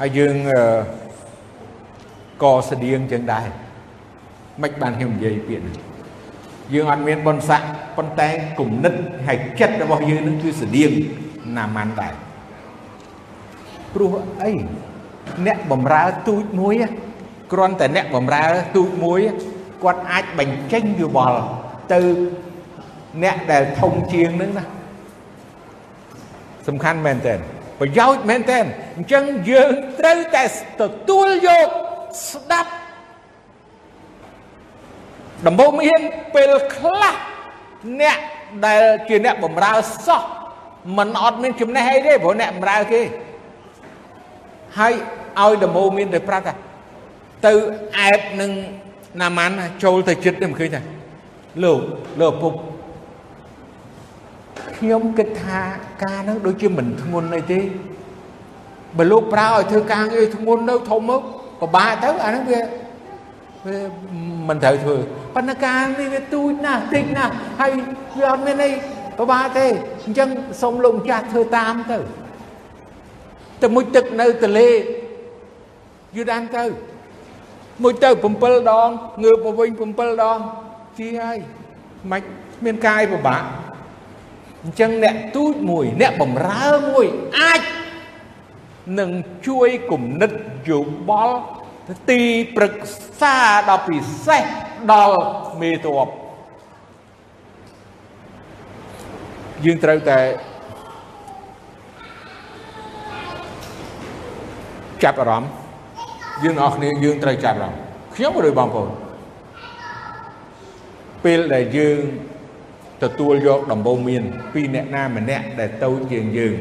ហើយយើងក៏ស្តៀងចឹងដែរមិនបានខ្ញុំនិយាយពាក្យនេះយើងអត់មានបុណ្យស័ក្តិប៉ុន្តែគំនិតហើយចិត្តរបស់យើងនឹងគឺស្តៀងណាម៉ាន់ដែរព្រោះអីអ្នកបំរើទូចមួយគ្រាន់តែអ្នកបំរើទូចមួយគាត់អាចបញ្ចេញយោបល់ទៅ អ្នកដែលធំជាងនឹងណាសំខាន់មែនតើប្រយោជន៍មែនតើអញ្ចឹងយើងត្រូវតែទទួលយកស្ដាប់ដំបូងមានពេលខ្លះអ្នកដែលជាអ្នកបំរើសោះมันអត់មានចំណេះអីទេព្រោះអ្នកបំរើគេហើយឲ្យដំបូងមានទៅប្រាប់ថាទៅអែបនឹងណាម៉ាន់ចូលទៅចិត្តទៅមិនឃើញថាលោកលោកពុក ខ្ញុំគិតថាការហ្នឹងដូចជាមិនធ្ងន់អីទេបើលោកប្រើឲ្យធ្វើការងារធ្ងន់នៅធំមកពិបាកទៅអាហ្នឹងវាវាមិនត្រូវធ្វើប៉ុន្តែការនេះវាទូចណាស់តិចណាស់ហើយវាអត់មានអីពិបាកទេអញ្ចឹងសូមលោកម្ចាស់ធ្វើតាមទៅទៅមុជទឹកនៅទលេយូដានទៅមុជទៅ7ដងងើបមកវិញ7ដងជីហើយមិនមានកាយពិបាក អញ្ចឹងអ្នកទូចមួយអ្នកបំរើមួយអាចនឹងជួយគំនិតយោបល់ទីប្រឹក្សាដ៏ពិសេសដល់មេតបយើងត្រូវតែចាប់អារម្មណ៍យើងអស់គ្នាយើងត្រូវចាប់អារម្មណ៍ខ្ញុំឬបងប្អូនពេលដែលយើង ទទួលយកដំបូងមានពីអ្នកណាម្នាក់ដែលតូចជាងយើង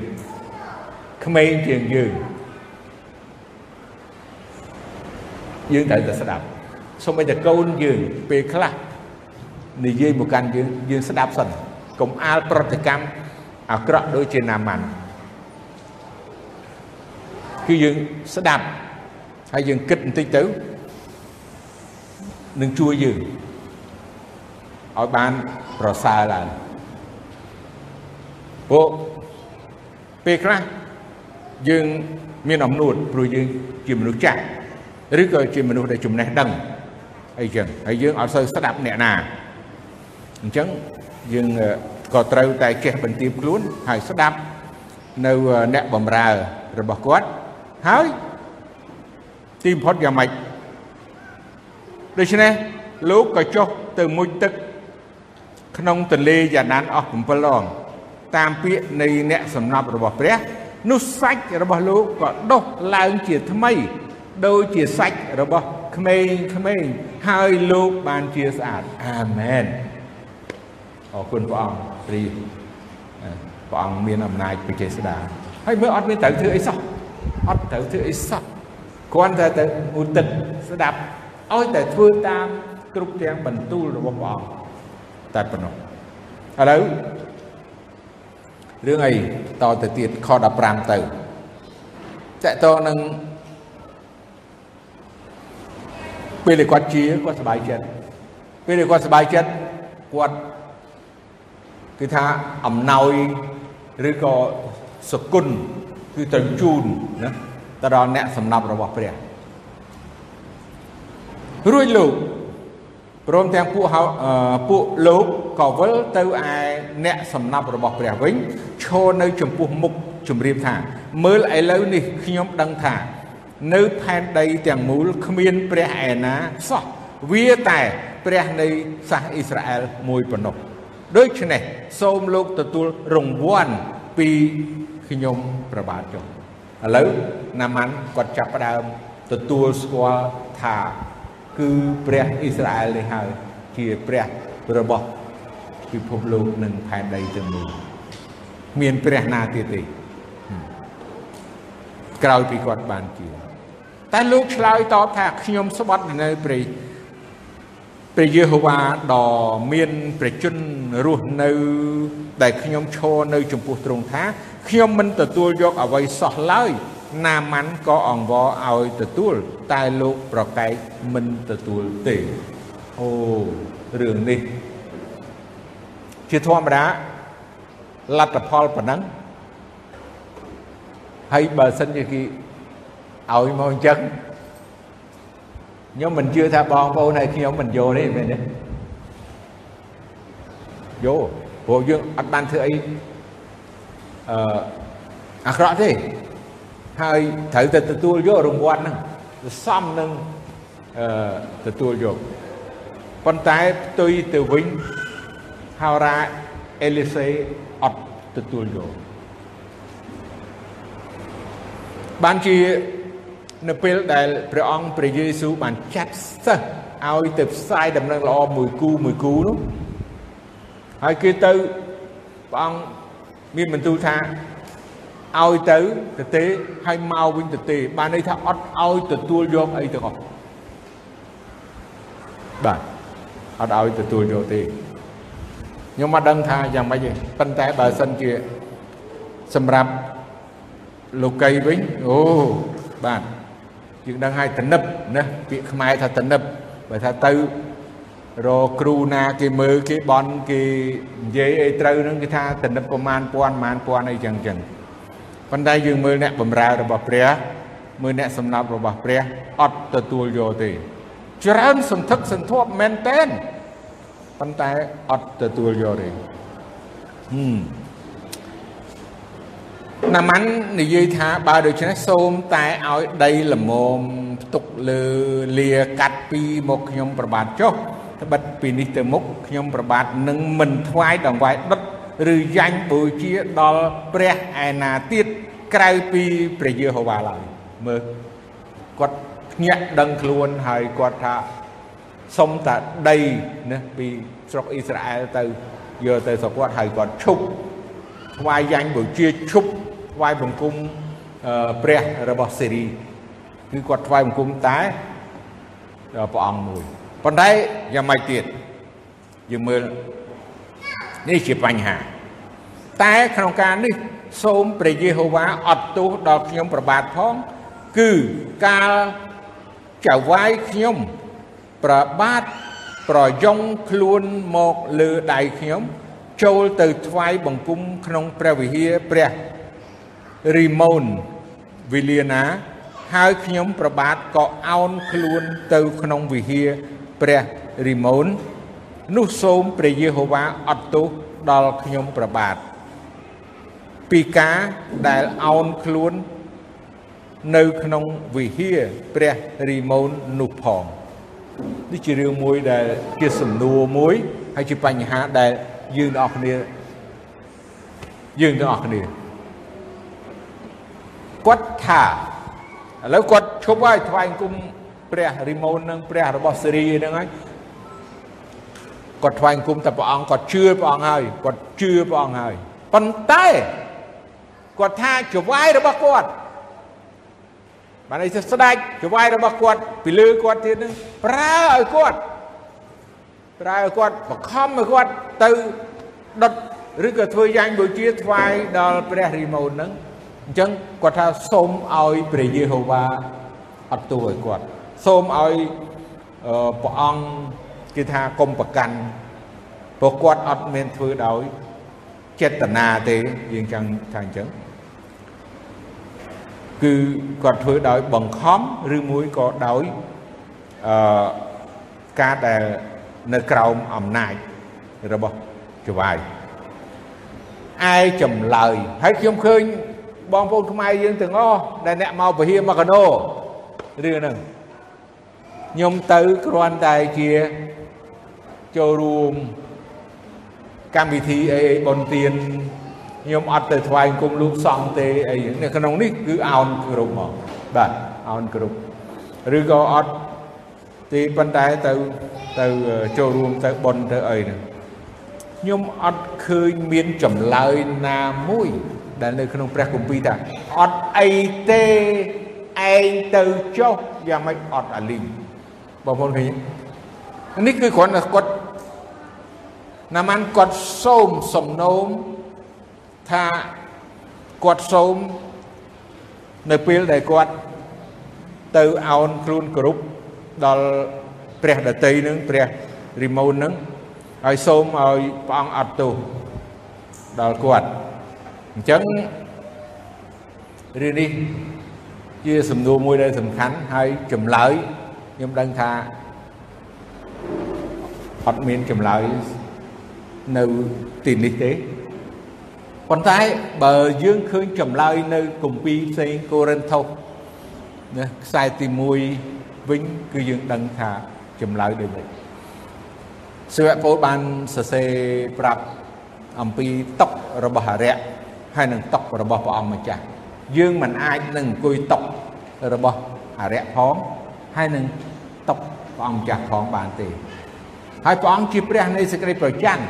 ក្មេងជាងយើងយើងត្រូវតែស្ដាប់សូម្បីតែកូនយើងពេលខ្លះនិយាយមកកាន់យើងយើងស្ដាប់សិនកុំអាលប្រតិកម្មអាក្រក់ដូចជាណាម៉ាន់គឺយើងស្ដាប់ហើយយើងគិតបន្តិចទៅនឹងជួយយើងឲ្យបាន ប្រសើរឡើងព្រោះពេលខ្លះយើងមានអំនួតព្រោះយើងជាមនុស្សចាស់ឬក៏ជាមនុស្សដែលចំណេះដឹងអីចឹងហើយយើងអត់សូវស្ដាប់អ្នកណាអញ្ចឹងយើងក៏ត្រូវតែចេះបន្ទាបខ្លួនហើយស្ដាប់នៅអ្នកបម្រើរបស់គាត់ហើយទីបំផុតយ៉ាងម៉េចដូច្នេះលោកក៏ចុះទៅមុជទឹក ក្នុងទន្លេយ៉ាណានអស់7ដងតាមពាក្យនៃអ្នកសំណប់របស់ព្រះនោះសាច់របស់លោកក៏ដុះឡើងជាថ្មី ដូចជាសាច់របស់ក្មេងក្មេងហើយលោកបានជាស្អាតអាមែនអរគុណព្រះអង្គព្រីព្រះអង្គមានអំណាចពិចេស្ដាហើយមើលអត់មានត្រូវធ្វើអីសោះអត់ត្រូវធ្វើអីសោះគ្រាន់តែទៅឧទ្ទិសស្ដាប់ឲ្យតែធ្វើតាមគ្រប់ទាំងបន្ទូលរបស់ព្រះអង្គ តែប៉ុណ្ណោះឥឡូវរឿងអីតទៅទៀតខ15ទៅតកតនឹងពេលដែលគាត់ជាគាត់សប្បាយចិត្តពេលដែលគាត់សប្បាយចិត្តគាត់គឺថាអំណោយឬក៏សគុណគឺត្រូវជូនណាទៅដល់អ្នកសំណប់របស់ព្រះរួចលោក ព្រមទាំងពួកហៅពួកលោកក៏វិលទៅឯអ្នកសំណប់របស់ព្រះវិញឈរនៅចំពោះមុខជំរាបថា មើលឥឡូវនេះខ្ញុំដឹងថា នៅផែនដីទាំងមូលគ្មានព្រះឯណាសោះវាតែព្រះនៃសាសអ៊ីស្រាអែលមួយប៉ុណ្ណោះដូច្នេះសូមលោកទទួលរង្វាន់ពីខ្ញុំប្របាទចុះឥឡូវណាម៉ាន់គាត់ចាប់ផ្ដើមទទួលស្គាល់ថា គឺព្រះអ៊ីស្រាអែលនេះហើយជាព្រះរបស់ពិភពលោកនិងផែនដីទាំងមូលមានព្រះណាទៀតទេក្រោយពីគាត់បានជាតែលោកឆ្លើយតបថាខ្ញុំស្បត់នៅព្រះព្រះយេហូវ៉ាដ៏មានព្រះជន្មរស់នៅ ដែលខ្ញុំឈរនៅចំពោះទ្រង់ថាខ្ញុំមិនទទួលយកអ្វីសោះឡើយ ណាម៉ាន់ក៏អង្វរឲ្យទទួល តែលោកប្រកែកមិនទទួលទេអូរឿងនេះ ជាធម្មតាលទ្ធផលប៉ុណ្ណឹងហើយបើសិនជាគេឲ្យមកអញ្ចឹងខ្ញុំមិនជឿថាបងប្អូនហើយខ្ញុំមិនយកទេមែនទេយកព្រោះយើងអត់បានធ្វើអីអឺអាក្រក់ទេ ហើយត្រូវតែទទួលយករង្វាន់ហ្នឹងសមនឹងអឺទទួលយកប៉ុន្តែផ្ទុយទៅវិញហោរ៉ាអេលីសេអត់ទទួលយកបានជានៅពេលដែលព្រះអង្គព្រះយេស៊ូវបានចាត់សិស្សឲ្យទៅផ្សាយដំណឹងល្អមួយគូមួយគូនោះហើយគេទៅព្រះអង្គមានបន្ទូលថា ឲ្យទៅទៅទេហើយមកវិញទៅទេបានន័យថាអត់ឲ្យទទួលយកអីទាំងអស់បាទអត់ឲ្យទទួលយកទេខ្ញុំមកដឹងថាយ៉ាងម៉េចទេប៉ុន្តែបើសិនជាសម្រាប់លោកីវិញអូបាទយើងដឹងហើយតនិបណាពាក្យខ្មែរថាតនិបបើថាទៅរកគ្រូណាគេមើលគេបន់គេនិយាយអីត្រូវហ្នឹងគេថាតនិបប្រមាណពាន់ប្រមាណពាន់អីចឹងចឹង ប៉ុន្តែយើងមើលអ្នកបំរើរបស់ព្រះមើលអ្នកសំណប់របស់ព្រះអត់ទទួលយកទេច្រើនសន្ធឹកសន្ធាប់មែនតែនប៉ុន្តែអត់ទទួលយកទេហឹមណាម៉ាន់និយាយថាបើដូច្នេះសូមតែឲ្យដីល្មមផ្ទុកលើលាកាត់ពីមកខ្ញុំប្របាទចុះត្បិតពីនេះទៅមុខខ្ញុំប្របាទនឹងមិនថ្វាយដង្វាយដុត ឬយ៉ាញ់បូជាដល់ព្រះឯណាទៀតក្រៅពីព្រះយេហូវ៉ាឡើយមើលគាត់ភ្ញាក់ដឹងខ្លួនហើយគាត់ថាសុំតែដីណាពីស្រុកអ៊ីស្រាអែលទៅយកទៅស្រុកគាត់ហើយគាត់ឈប់ថ្វាយយ៉ាញ់បូជាឈប់ថ្វាយបង្គំព្រះរបស់សេរីគឺគាត់ថ្វាយបង្គំតែព្រះអង្គមួយប៉ុន្តែយ៉ាងម៉េចទៀតយើងមើល នេះជាបញ្ហា តែក្នុងការនេះសូមព្រះយេហូវ៉ាអត់ទោសដល់ខ្ញុំប្របាទផង គឺកាលចៅវាយខ្ញុំប្របាទប្រយងខ្លួនមកលើដៃខ្ញុំ ចូលទៅថ្វាយបង្គំក្នុងព្រះវិហារព្រះរីម៉ូនវីលាណា ហើយខ្ញុំប្របាទក៏អោនខ្លួនទៅក្នុងវិហារព្រះរីម៉ូន នោះសូមព្រះយេហូវ៉ាអត់ទោសដល់ខ្ញុំប្របាទពីការដែលអោនខ្លួននៅក្នុងវិហារព្រះរីម៉ូននោះផងនេះជារឿងមួយដែលជាសំណួរមួយហើយជាបញ្ហាដែលយើងទាំងអស់គ្នាយើងទាំងអស់គ្នាគាត់ថាឥឡូវគាត់ឈប់ហើយថ្វាយគុំព្រះរីម៉ូននឹងព្រះរបស់សេរីហ្នឹងហើយ គាត់ថ្វាយគុំតែព្រះអង្គគាត់ជឿព្រះអង្គហើយគាត់ជឿព្រះអង្គហើយប៉ុន្តែគាត់ថាចវាយរបស់គាត់បានន័យថាស្ដេចចវាយរបស់គាត់ពីលើគាត់ទៀតនឹងប្រើឲ្យគាត់ប្រើឲ្យគាត់បខំឲ្យគាត់ទៅដុតឬក៏ធ្វើយ៉ាងបូជាថ្វាយដល់ព្រះរីម៉ូនហ្នឹងអញ្ចឹងគាត់ថាសូមឲ្យព្រះយេហូវ៉ាអត់ទោសឲ្យគាត់សូមឲ្យព្រះអង្គ គេថាកុំប្រកាន់ព្រោះគាត់អត់មានធ្វើដោយចេតនាទេយើងចង់ថាអញ្ចឹងគឺគាត់ធ្វើដោយបង្ខំឬមួយក៏ដោយអឺការដែលនៅក្រោមអំណាចរបស់ចវាយឯចម្លើយហើយខ្ញុំឃើញបងប្អូនខ្មែរយើងទាំងអស់ដែលអ្នកមកពហិមកណោរឿងហ្នឹងខ្ញុំទៅគ្រាន់តែជា ចូលរួមកម្មវិធីអីអីបុណ្យទានខ្ញុំអត់ទៅថ្វាយគុំលោកសង្ឃទេអីនៅក្នុងនេះគឺអោនគ្រប់មកបាទអោនគ្រប់ឬក៏អត់ទីប៉ុន្តែទៅទៅចូលរួមទៅបុណ្យទៅអីហ្នឹងខ្ញុំអត់ឃើញមានចម្លើយណាមួយដែលនៅក្នុងព្រះគម្ពីរថាអត់អីទេឯងទៅចុះយ៉ាងម៉េចអត់អាលីងបងប្អូនឃើញនេះគឺគ្រាន់តែគាត់ ណាមិនគាត់សូមសំណូមថាគាត់សូមនៅពេលដែលគាត់ទៅអោនខ្លួនគ្រប់ដល់ព្រះដតីនឹងព្រះរីម៉ូននឹងហើយសូមឲ្យព្រះអង្គអត់ទោសដល់គាត់អញ្ចឹងរឿងនេះជាសំណួរមួយដែលសំខាន់ហើយចម្លើយខ្ញុំដឹងថាអត់មានចម្លើយ នៅទីនេះទេប៉ុន្តែបើយើងឃើញចម្លើយនៅគម្ពីរផ្សេងកូរិនថូសណាខ្សែទី1វិញគឺយើងដឹងថាចម្លើយដូចនេះសិវពលបានសរសេរប្រាប់អំពីតុករបស់អរិយហើយនឹងតុករបស់ព្រះអង្គម្ចាស់យើងមិនអាចនឹងអង្គុយតុករបស់អរិយផងហើយនឹងតុកព្រះអង្គម្ចាស់ផងបានទេហើយព្រះអង្គជាព្រះនៃសេចក្តីប្រច័ណ្ឌ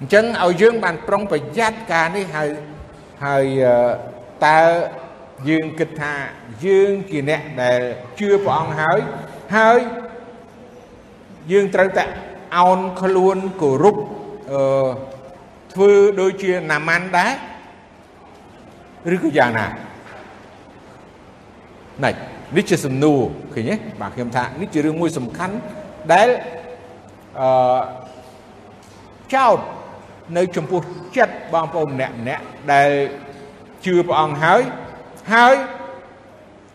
អញ្ចឹងឲ្យយើងបានប្រុងប្រយ័ត្នការនេះហើយហើយតើយើងគិតថាយើងជាអ្នកដែលជឿព្រះអង្គហើយហើយយើងត្រូវតែអោនខ្លួនគោរពអឺធ្វើដូចជាណាម៉ាន់ដែរឬក៏យ៉ាងណាណៃនេះជាសំណួរឃើញទេបាទខ្ញុំថានេះជារឿងមួយសំខាន់ដែលអឺចោត នៅចំពោះចិត្តបងប្អូនម្នាក់ម្នាក់ដែលជឿព្រះអង្គហើយហើយ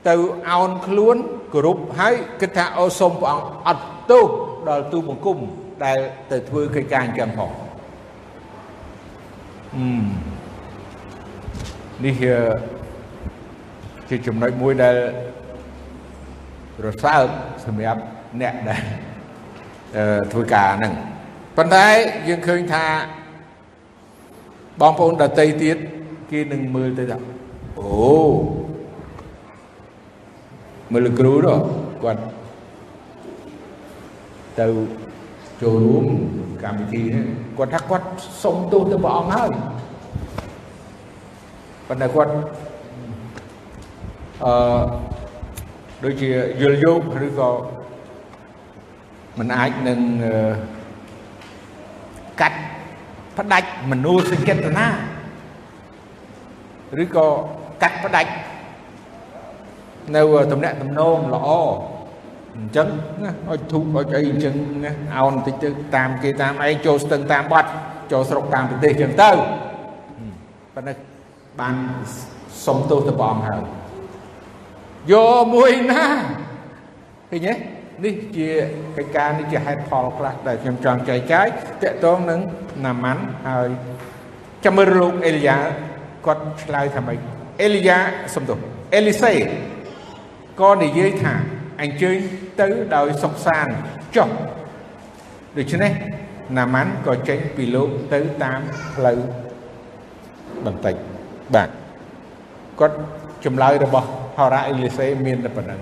ទៅអោនខ្លួនគោរពហើយគិតថាអូសូមព្រះអង្គអត់ទោសដល់ទូបង្គំដែលទៅធ្វើកិច្ចការអញ្ចឹងផងអឺនេះជាចំណុចមួយដែលរសើបសម្រាប់អ្នកដែលធ្វើការហ្នឹងប៉ុន្តែយើងឃើញថា បងប្អូនដតីទៀតគេនឹងមើលទៅថាអូមើលលោកគ្រូនោះគាត់ទៅចូលរួមកម្មវិធីនេះគាត់ថាគាត់សុំទោសទៅព្រះអង្គហើយប៉ុន្តែគាត់អឺដូចជាយល់យោគឬក៏មិនអាចនឹងកាត់ ផ្ដាច់មនោសញ្ចេតនាឬក៏កាត់ផ្ដាច់នៅតំណែងតំណងល្អអញ្ចឹងណាអុចធូបអុចអីអញ្ចឹងណាអោនបន្តិចទៅតាមគេតាមឯងចូលស្ទឹងតាមបាត់ចូលស្រុកតាមប្រទេសអញ្ចឹងទៅប៉ុន្តែបានសុំទោសទៅព្រះអង្គហើយយកមួយណាឃើញទេ នេះជាកិច្ចការនេះជាហេតុផលខ្លះដែលខ្ញុំចង់ចែកចាយតកតងនឹងណាម៉ាន់ហើយចាំមើលលោកអេលីយ៉ាគាត់ឆ្លើយថាម៉េចអេលីយ៉ាសំទោសអេលីសេក៏និយាយថាអញ្ជើញទៅដោយសុខសាន្តចុះដូច្នេះណាម៉ាន់ក៏ចេញពីលោកទៅតាមផ្លូវបន្តិចបាទគាត់ចម្លើយរបស់ហោរ៉ាអេលីសេមានតែប៉ុណ្ណឹង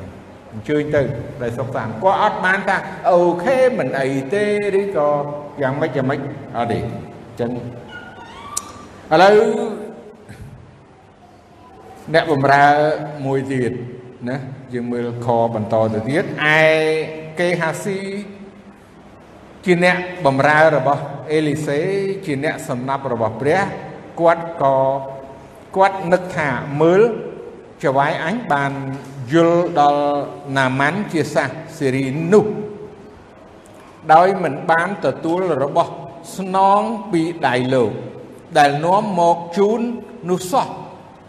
អញ្ជើញទៅដោយសុខសាន្តគាត់អត់បានថាអូខេមិនអីទេឬក៏យ៉ាងម៉េចយ៉ាងម៉េចអត់ទេអញ្ចឹងឥឡូវអ្នកបំរើមួយទៀតណាយើងមើលខបន្តទៅទៀតឯកេហាស៊ីជាអ្នកបំរើរបស់អេលីសេជាអ្នកសំណាប់របស់ព្រះគាត់ក៏គាត់នឹកថាមើលចវាយអញបាន យល់ដល់ណាម៉ាន់ជាសាសសេរីនោះដោយមិនបានទទួលរបស់ស្នងពីដៃលោក ដែលនាំមកជូននោះសោះ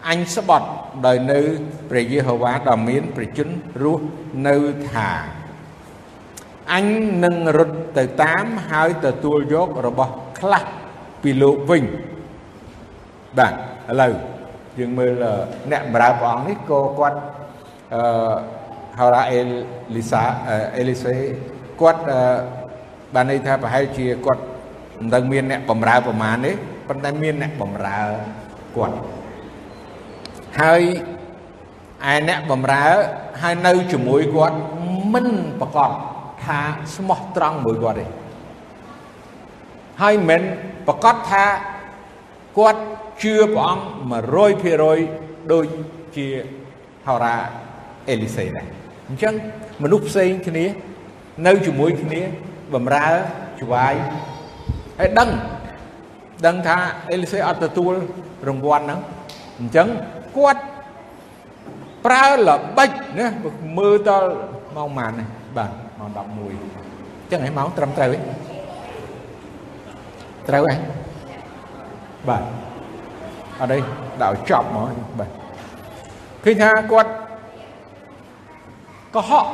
អញស្បត់ដោយនៅព្រះយេហូវ៉ាដ៏មានប្រជញ្ញរស់នៅថាអញនឹងរត់ទៅតាមហើយទទួលយករបស់ខ្លះពីលោកវិញបាទឥឡូវយើងមើលអ្នកបម្រើព្រះអង្គនេះក៏គាត់ អឺហៅរ៉ាអេលីសាអេលីសេគាត់បានន័យថាប្រហែលជាគាត់មិនដឹងមានអ្នកបម្រើប្រមាណទេប៉ុន្តែមានអ្នកបម្រើគាត់ហើយឯអ្នកបម្រើហើយនៅជាមួយគាត់មិនប្រកបថាស្មោះត្រង់មួយគាត់ទេហើយមិនប្រកាសថាគាត់ជឿព្រះអង្គ100%ដូចជាហោរា អេលីសេដែរអញ្ចឹងមនុស្សផ្សេងគ្នា នៅជាមួយគ្នាបំរើច្បាយហើយដឹងដឹងថាអេលីសេអត់ទទួលរង្វាន់ហ្នឹងអញ្ចឹងគាត់ប្រើល្បិចណាមើលដល់ម៉ោងប៉ុន្មានបាទម៉ោង11អញ្ចឹងឯងម៉ោងត្រឹមត្រូវឯងត្រូវឯងបាទអត់អីដាក់ឲ្យចប់ហ្មងបាទឃើញថាគាត់ កុហក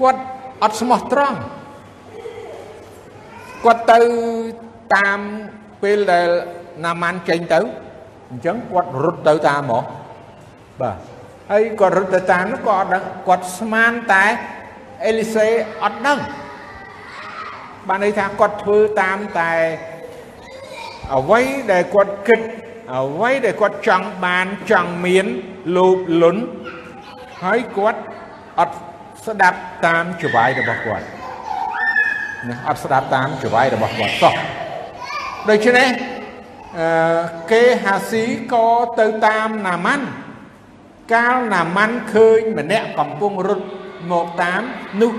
គាត់អត់ស្មោះត្រង់គាត់ទៅតាមពេលដែលណាម៉ាន់ចេញទៅអញ្ចឹងគាត់រត់ទៅតាមហ្មងបាទហើយគាត់រត់ទៅតាមនោះក៏អត់ដឹងគាត់ស្មានតែអេលីសេអត់ដឹងបានន័យថាគាត់ធ្វើតាមតែអ្វីដែលគាត់គិតអ្វីដែលគាត់ចង់បានចង់មានលោភលន់ ហើយគាត់អត់ស្ដាប់តាមចវាយរបស់គាត់ណាអត់ស្ដាប់តាមចវាយរបស់គាត់សោះដូច្នេះអឺគេហាស៊ីក៏ទៅតាមណាម៉ាន់កាលណាម៉ាន់ឃើញម្នាក់កំពុងរត់មកតាមនោះ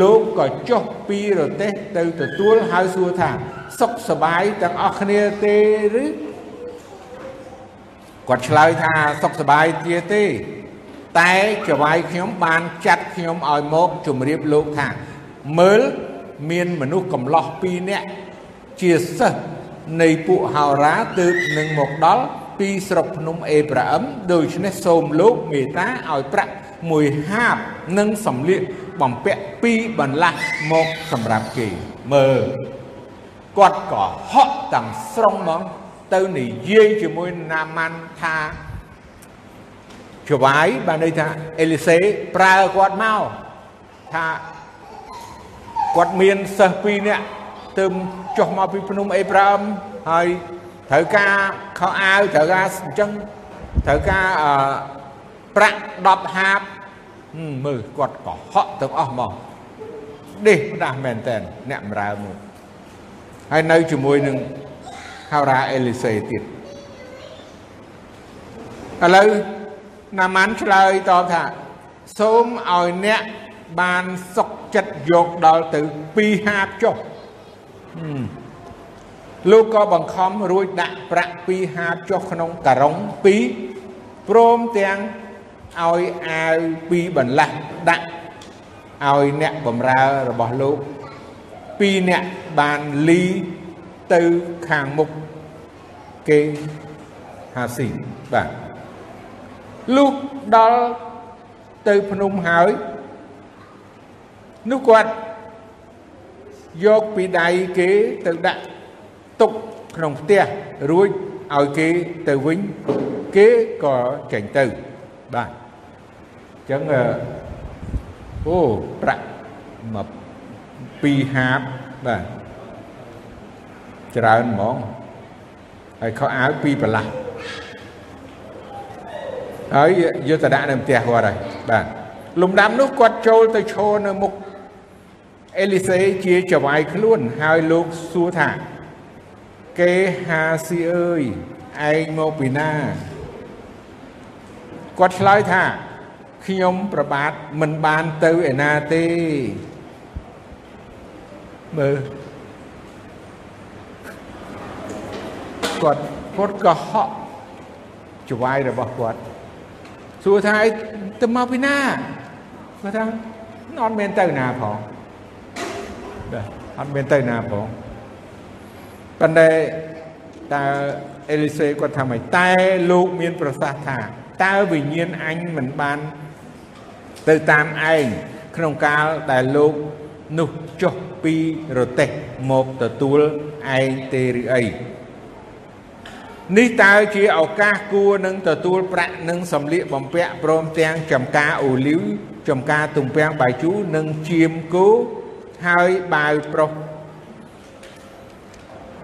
លោកក៏ចុះពីរទេះទៅទទួលហើយសួរថាសុខសบายទាំងអស់គ្នាទេឬគាត់ឆ្លើយថាសុខសบายជាទេ តែចវាយខ្ញុំបានចាត់ខ្ញុំឲ្យមកជម្រាបលោកថាមើលមានមនុស្សកំឡោះ2នាក់ជាសិស្សនៃពួកហោរាទើបនឹងមកដល់ពីស្រុកភ្នំអេប្រាអឹមដូច្នេះសូមលោកមេត្តាឲ្យប្រាក់មួយហាបនិងសំលៀកបំពាក់ពីរបន្លាស់មកសម្រាប់គេមើលគាត់ក៏ហក់ទាំងស្រុងហ្មងទៅនិយាយជាមួយណាម៉ាន់ថា ច្វាយបានន័យថាអេលីសេប្រើគាត់មកថាគាត់មានសិស្សពីរនាក់ទៅចុះមកពីភ្នំអេប្រាអឹមហើយត្រូវការខោអាវត្រូវការអញ្ចឹងត្រូវការអឺប្រាក់10ហាបមើលគាត់កុហកទាំងអស់មកដេះដាស់មែនតើអ្នកបម្រើមកហើយនៅជាមួយនឹងហៅរ៉ាអេលីសេទៀតឥឡូវ ណាម៉ាន់ឆ្លើយតបថាសូមឲ្យអ្នកបានសុកចិត្តយកដល់ទៅ2ហាបចុះលោកក៏បង្ខំរួចដាក់ប្រាក់2ហាបចុះក្នុងការុង2ព្រមទាំងឲ្យអាវ2បន្លាស់ដាក់ឲ្យអ្នកបម្រើរបស់លោក2អ្នកបានលីទៅខាងមុខគេហាស៊ីបាទ លុះដល់ទៅភ្នំហើយនោះគាត់យកពីដៃគេទៅដាក់ទុកក្នុងផ្ទះរួចឲ្យគេទៅវិញគេក៏ចេញទៅបាទអញ្ចឹងអូប្រាក់មកពីហាបបាទច្រើនហ្មងហើយខោអាវពីប្រឡាស់ ហើយយកទៅដាក់នៅផ្ទះគាត់ហើយបាទលំដាប់នោះគាត់ចូលទៅឈរនៅមុខអេលីសេជាចវាយខ្លួនហើយលោកសួរថាគេហាស៊ីអើយឯងមកពីណាគាត់ឆ្លើយថាខ្ញុំប្របាទមិនបានទៅឯណាទេមើលគាត់គាត់ក៏ហក់ច្វាយរបស់គាត់ សួរថាទៅមកពីណាគាត់ថាអត់មានទៅណាផងបាទអត់មានទៅណាផងប៉ុន្តែតើអេលីសេគាត់ថាម៉េចតែលោកមានប្រសាសន៍ថាតើវិញ្ញាណអញមិនបានទៅតាមឯងក្នុងកាលដែលលោកនោះចុះពីរទេះមកទទួលឯងទេឬអី នេះតើជាឱកាសគួរនឹងទទួលប្រាក់និងសម្លៀកបំពាក់ព្រមទាំងចំការអូលីវចំការទំពាំងបាយជូរនិងជាមគោហើយបាវប្រុស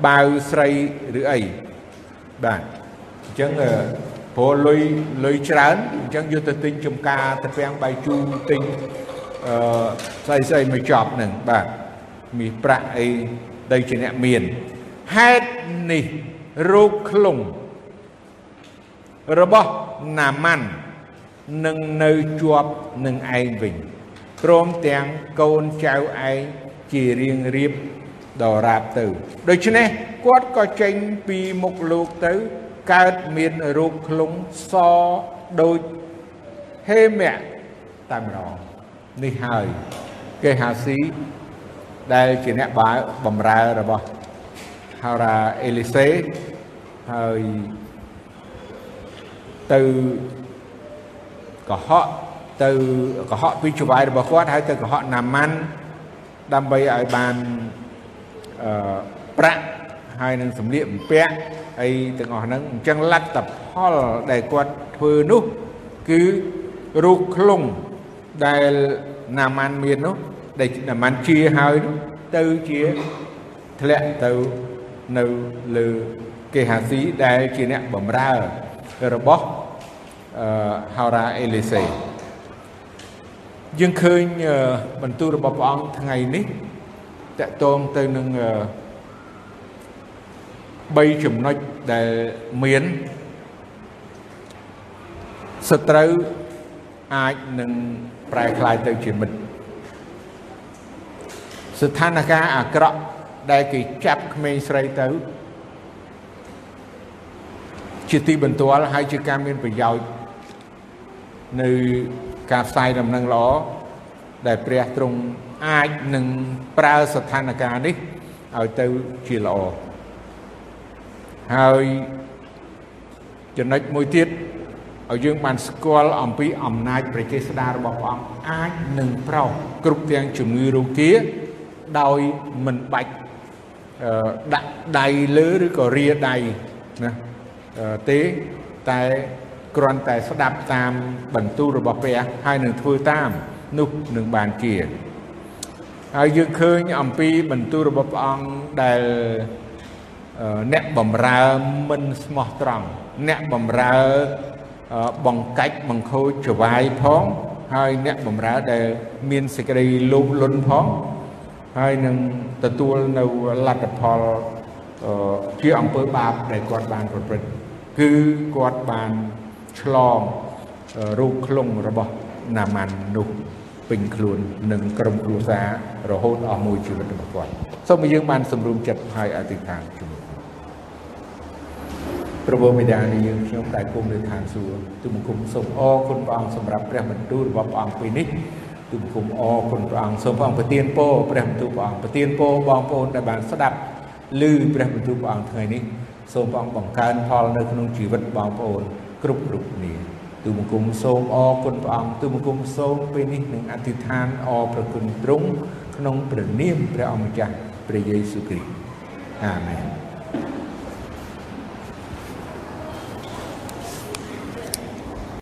បាវស្រីឬអីបាទអញ្ចឹងព្រោះលុយលុយច្រើនអញ្ចឹងយកទៅទិញចំការទំពាំងបាយជូរទិញអឺស្អីស្អីមកចប់នឹងបាទមានប្រាក់អីដីជាអ្នកមានហេតុនេះ រោគខ្លងរបស់ណាម៉ាន់នឹងនៅជាប់នឹងឯងវិញព្រមទាំងកូនចៅឯងជារៀងរៀបដល់រាបទៅដូច្នេះគាត់ក៏ចេញពីមុខលោកទៅកើតមានរោគខ្លងសដូចហេមៈតែម្ដងនេះហើយគេហាស៊ីដែលជាអ្នកបើបំរើរបស់ ហៅរ៉ាអេលីសេហើយទៅកុហកទៅកុហកពីចវាយរបស់គាត់ហើយទៅកុហកណាម៉ាន់ដើម្បីឲ្យបានអឺប្រាក់ហើយនឹងសម្លៀកបំពាក់អីទាំងអស់ហ្នឹងអញ្ចឹងលទ្ធផលដែលគាត់ធ្វើនោះគឺរូបខ្លងដែលណាម៉ាន់មាននោះដែលណាម៉ាន់ជាហើយនោះទៅជាធ្លាក់ទៅ នៅលើគេហាស៊ីដែលជាអ្នកបម្រើរបស់អឺហោរ៉ាអេលីសេយើងឃើញបន្ទូលរបស់ព្រះអង្គថ្ងៃនេះតកតងទៅនឹង3ចំណុចដែលមានសត្រូវអាចនឹងប្រែក្លាយទៅជាមិត្តស្ថានភាពអាក្រក់ ដែលគេចាប់ក្មេងស្រីទៅ ជាទីបន្ទាល់ហើយជាការមានប្រយោជន៍នៅការផ្សាយដំណឹងល្អដែលព្រះទ្រង់អាចនឹងប្រើស្ថានភាពនេះឲ្យទៅជាល្អហើយចំណុចមួយទៀតឲ្យយើងបានស្គាល់អំពីអំណាចប្រជាស្ដាររបស់ព្រះអង្គអាចនឹងប្រោសគ្រប់ទាំងជំងឺរោគាដោយមិនបាច់ ដាក់ដៃលើឬក៏រាដៃណាទេតែគ្រាន់តែស្ដាប់តាមបន្ទូលរបស់ព្រះហើយនឹងធ្វើតាមនោះនឹងបានជាហើយយើងឃើញអំពីបន្ទូលរបស់ព្រះអង្គដែលអ្នកបំរើមិនស្មោះត្រង់អ្នកបំរើបង្កាច់បង្ខូចចវាយផងហើយអ្នកបំរើដែលមានសេចក្តីលោភលន់ផង ហើយនឹងទទួលនៅលទ្ធផលជាអំពើបាបដែលគាត់បានប្រព្រឹត្តគឺគាត់បានឆ្លងរោគខ្លងរបស់ណាម៉ាន់នោះពេញខ្លួននឹងក្រុមគ្រួសាររហូតអស់មួយជីវិតរបស់គាត់សូមឲ្យយើងបានសម្រុំចិត្តហើយអធិដ្ឋានជាមួយព្រះបិតានៃយើងខ្ញុំដែលគុំនៅឋានសួគ៌ទូបង្គំសូមអរគុណព្រះអង្គសម្រាប់ព្រះបន្ទូលរបស់ព្រះអង្គពេលនេះ ទូបង្គំអរគុណព្រះអង្គសូមព្រះអង្គប្រទានពរព្រះបន្ទូលព្រះអង្គប្រទានពរបងប្អូនដែលបានស្ដាប់ឮព្រះបន្ទូលព្រះអង្គថ្ងៃនេះសូមព្រះអង្គបង្កើនផលនៅក្នុងជីវិតបងប្អូនគ្រប់គ្រប់គ្នាទូបង្គំសូមអរគុណព្រះអង្គទូបង្គំសូមពេលនេះនឹងអធិដ្ឋានអរព្រគុណទ្រង់ក្នុងព្រះនាមព្រះអម្ចាស់ព្រះយេស៊ូវគ្រីស្ទអាមែន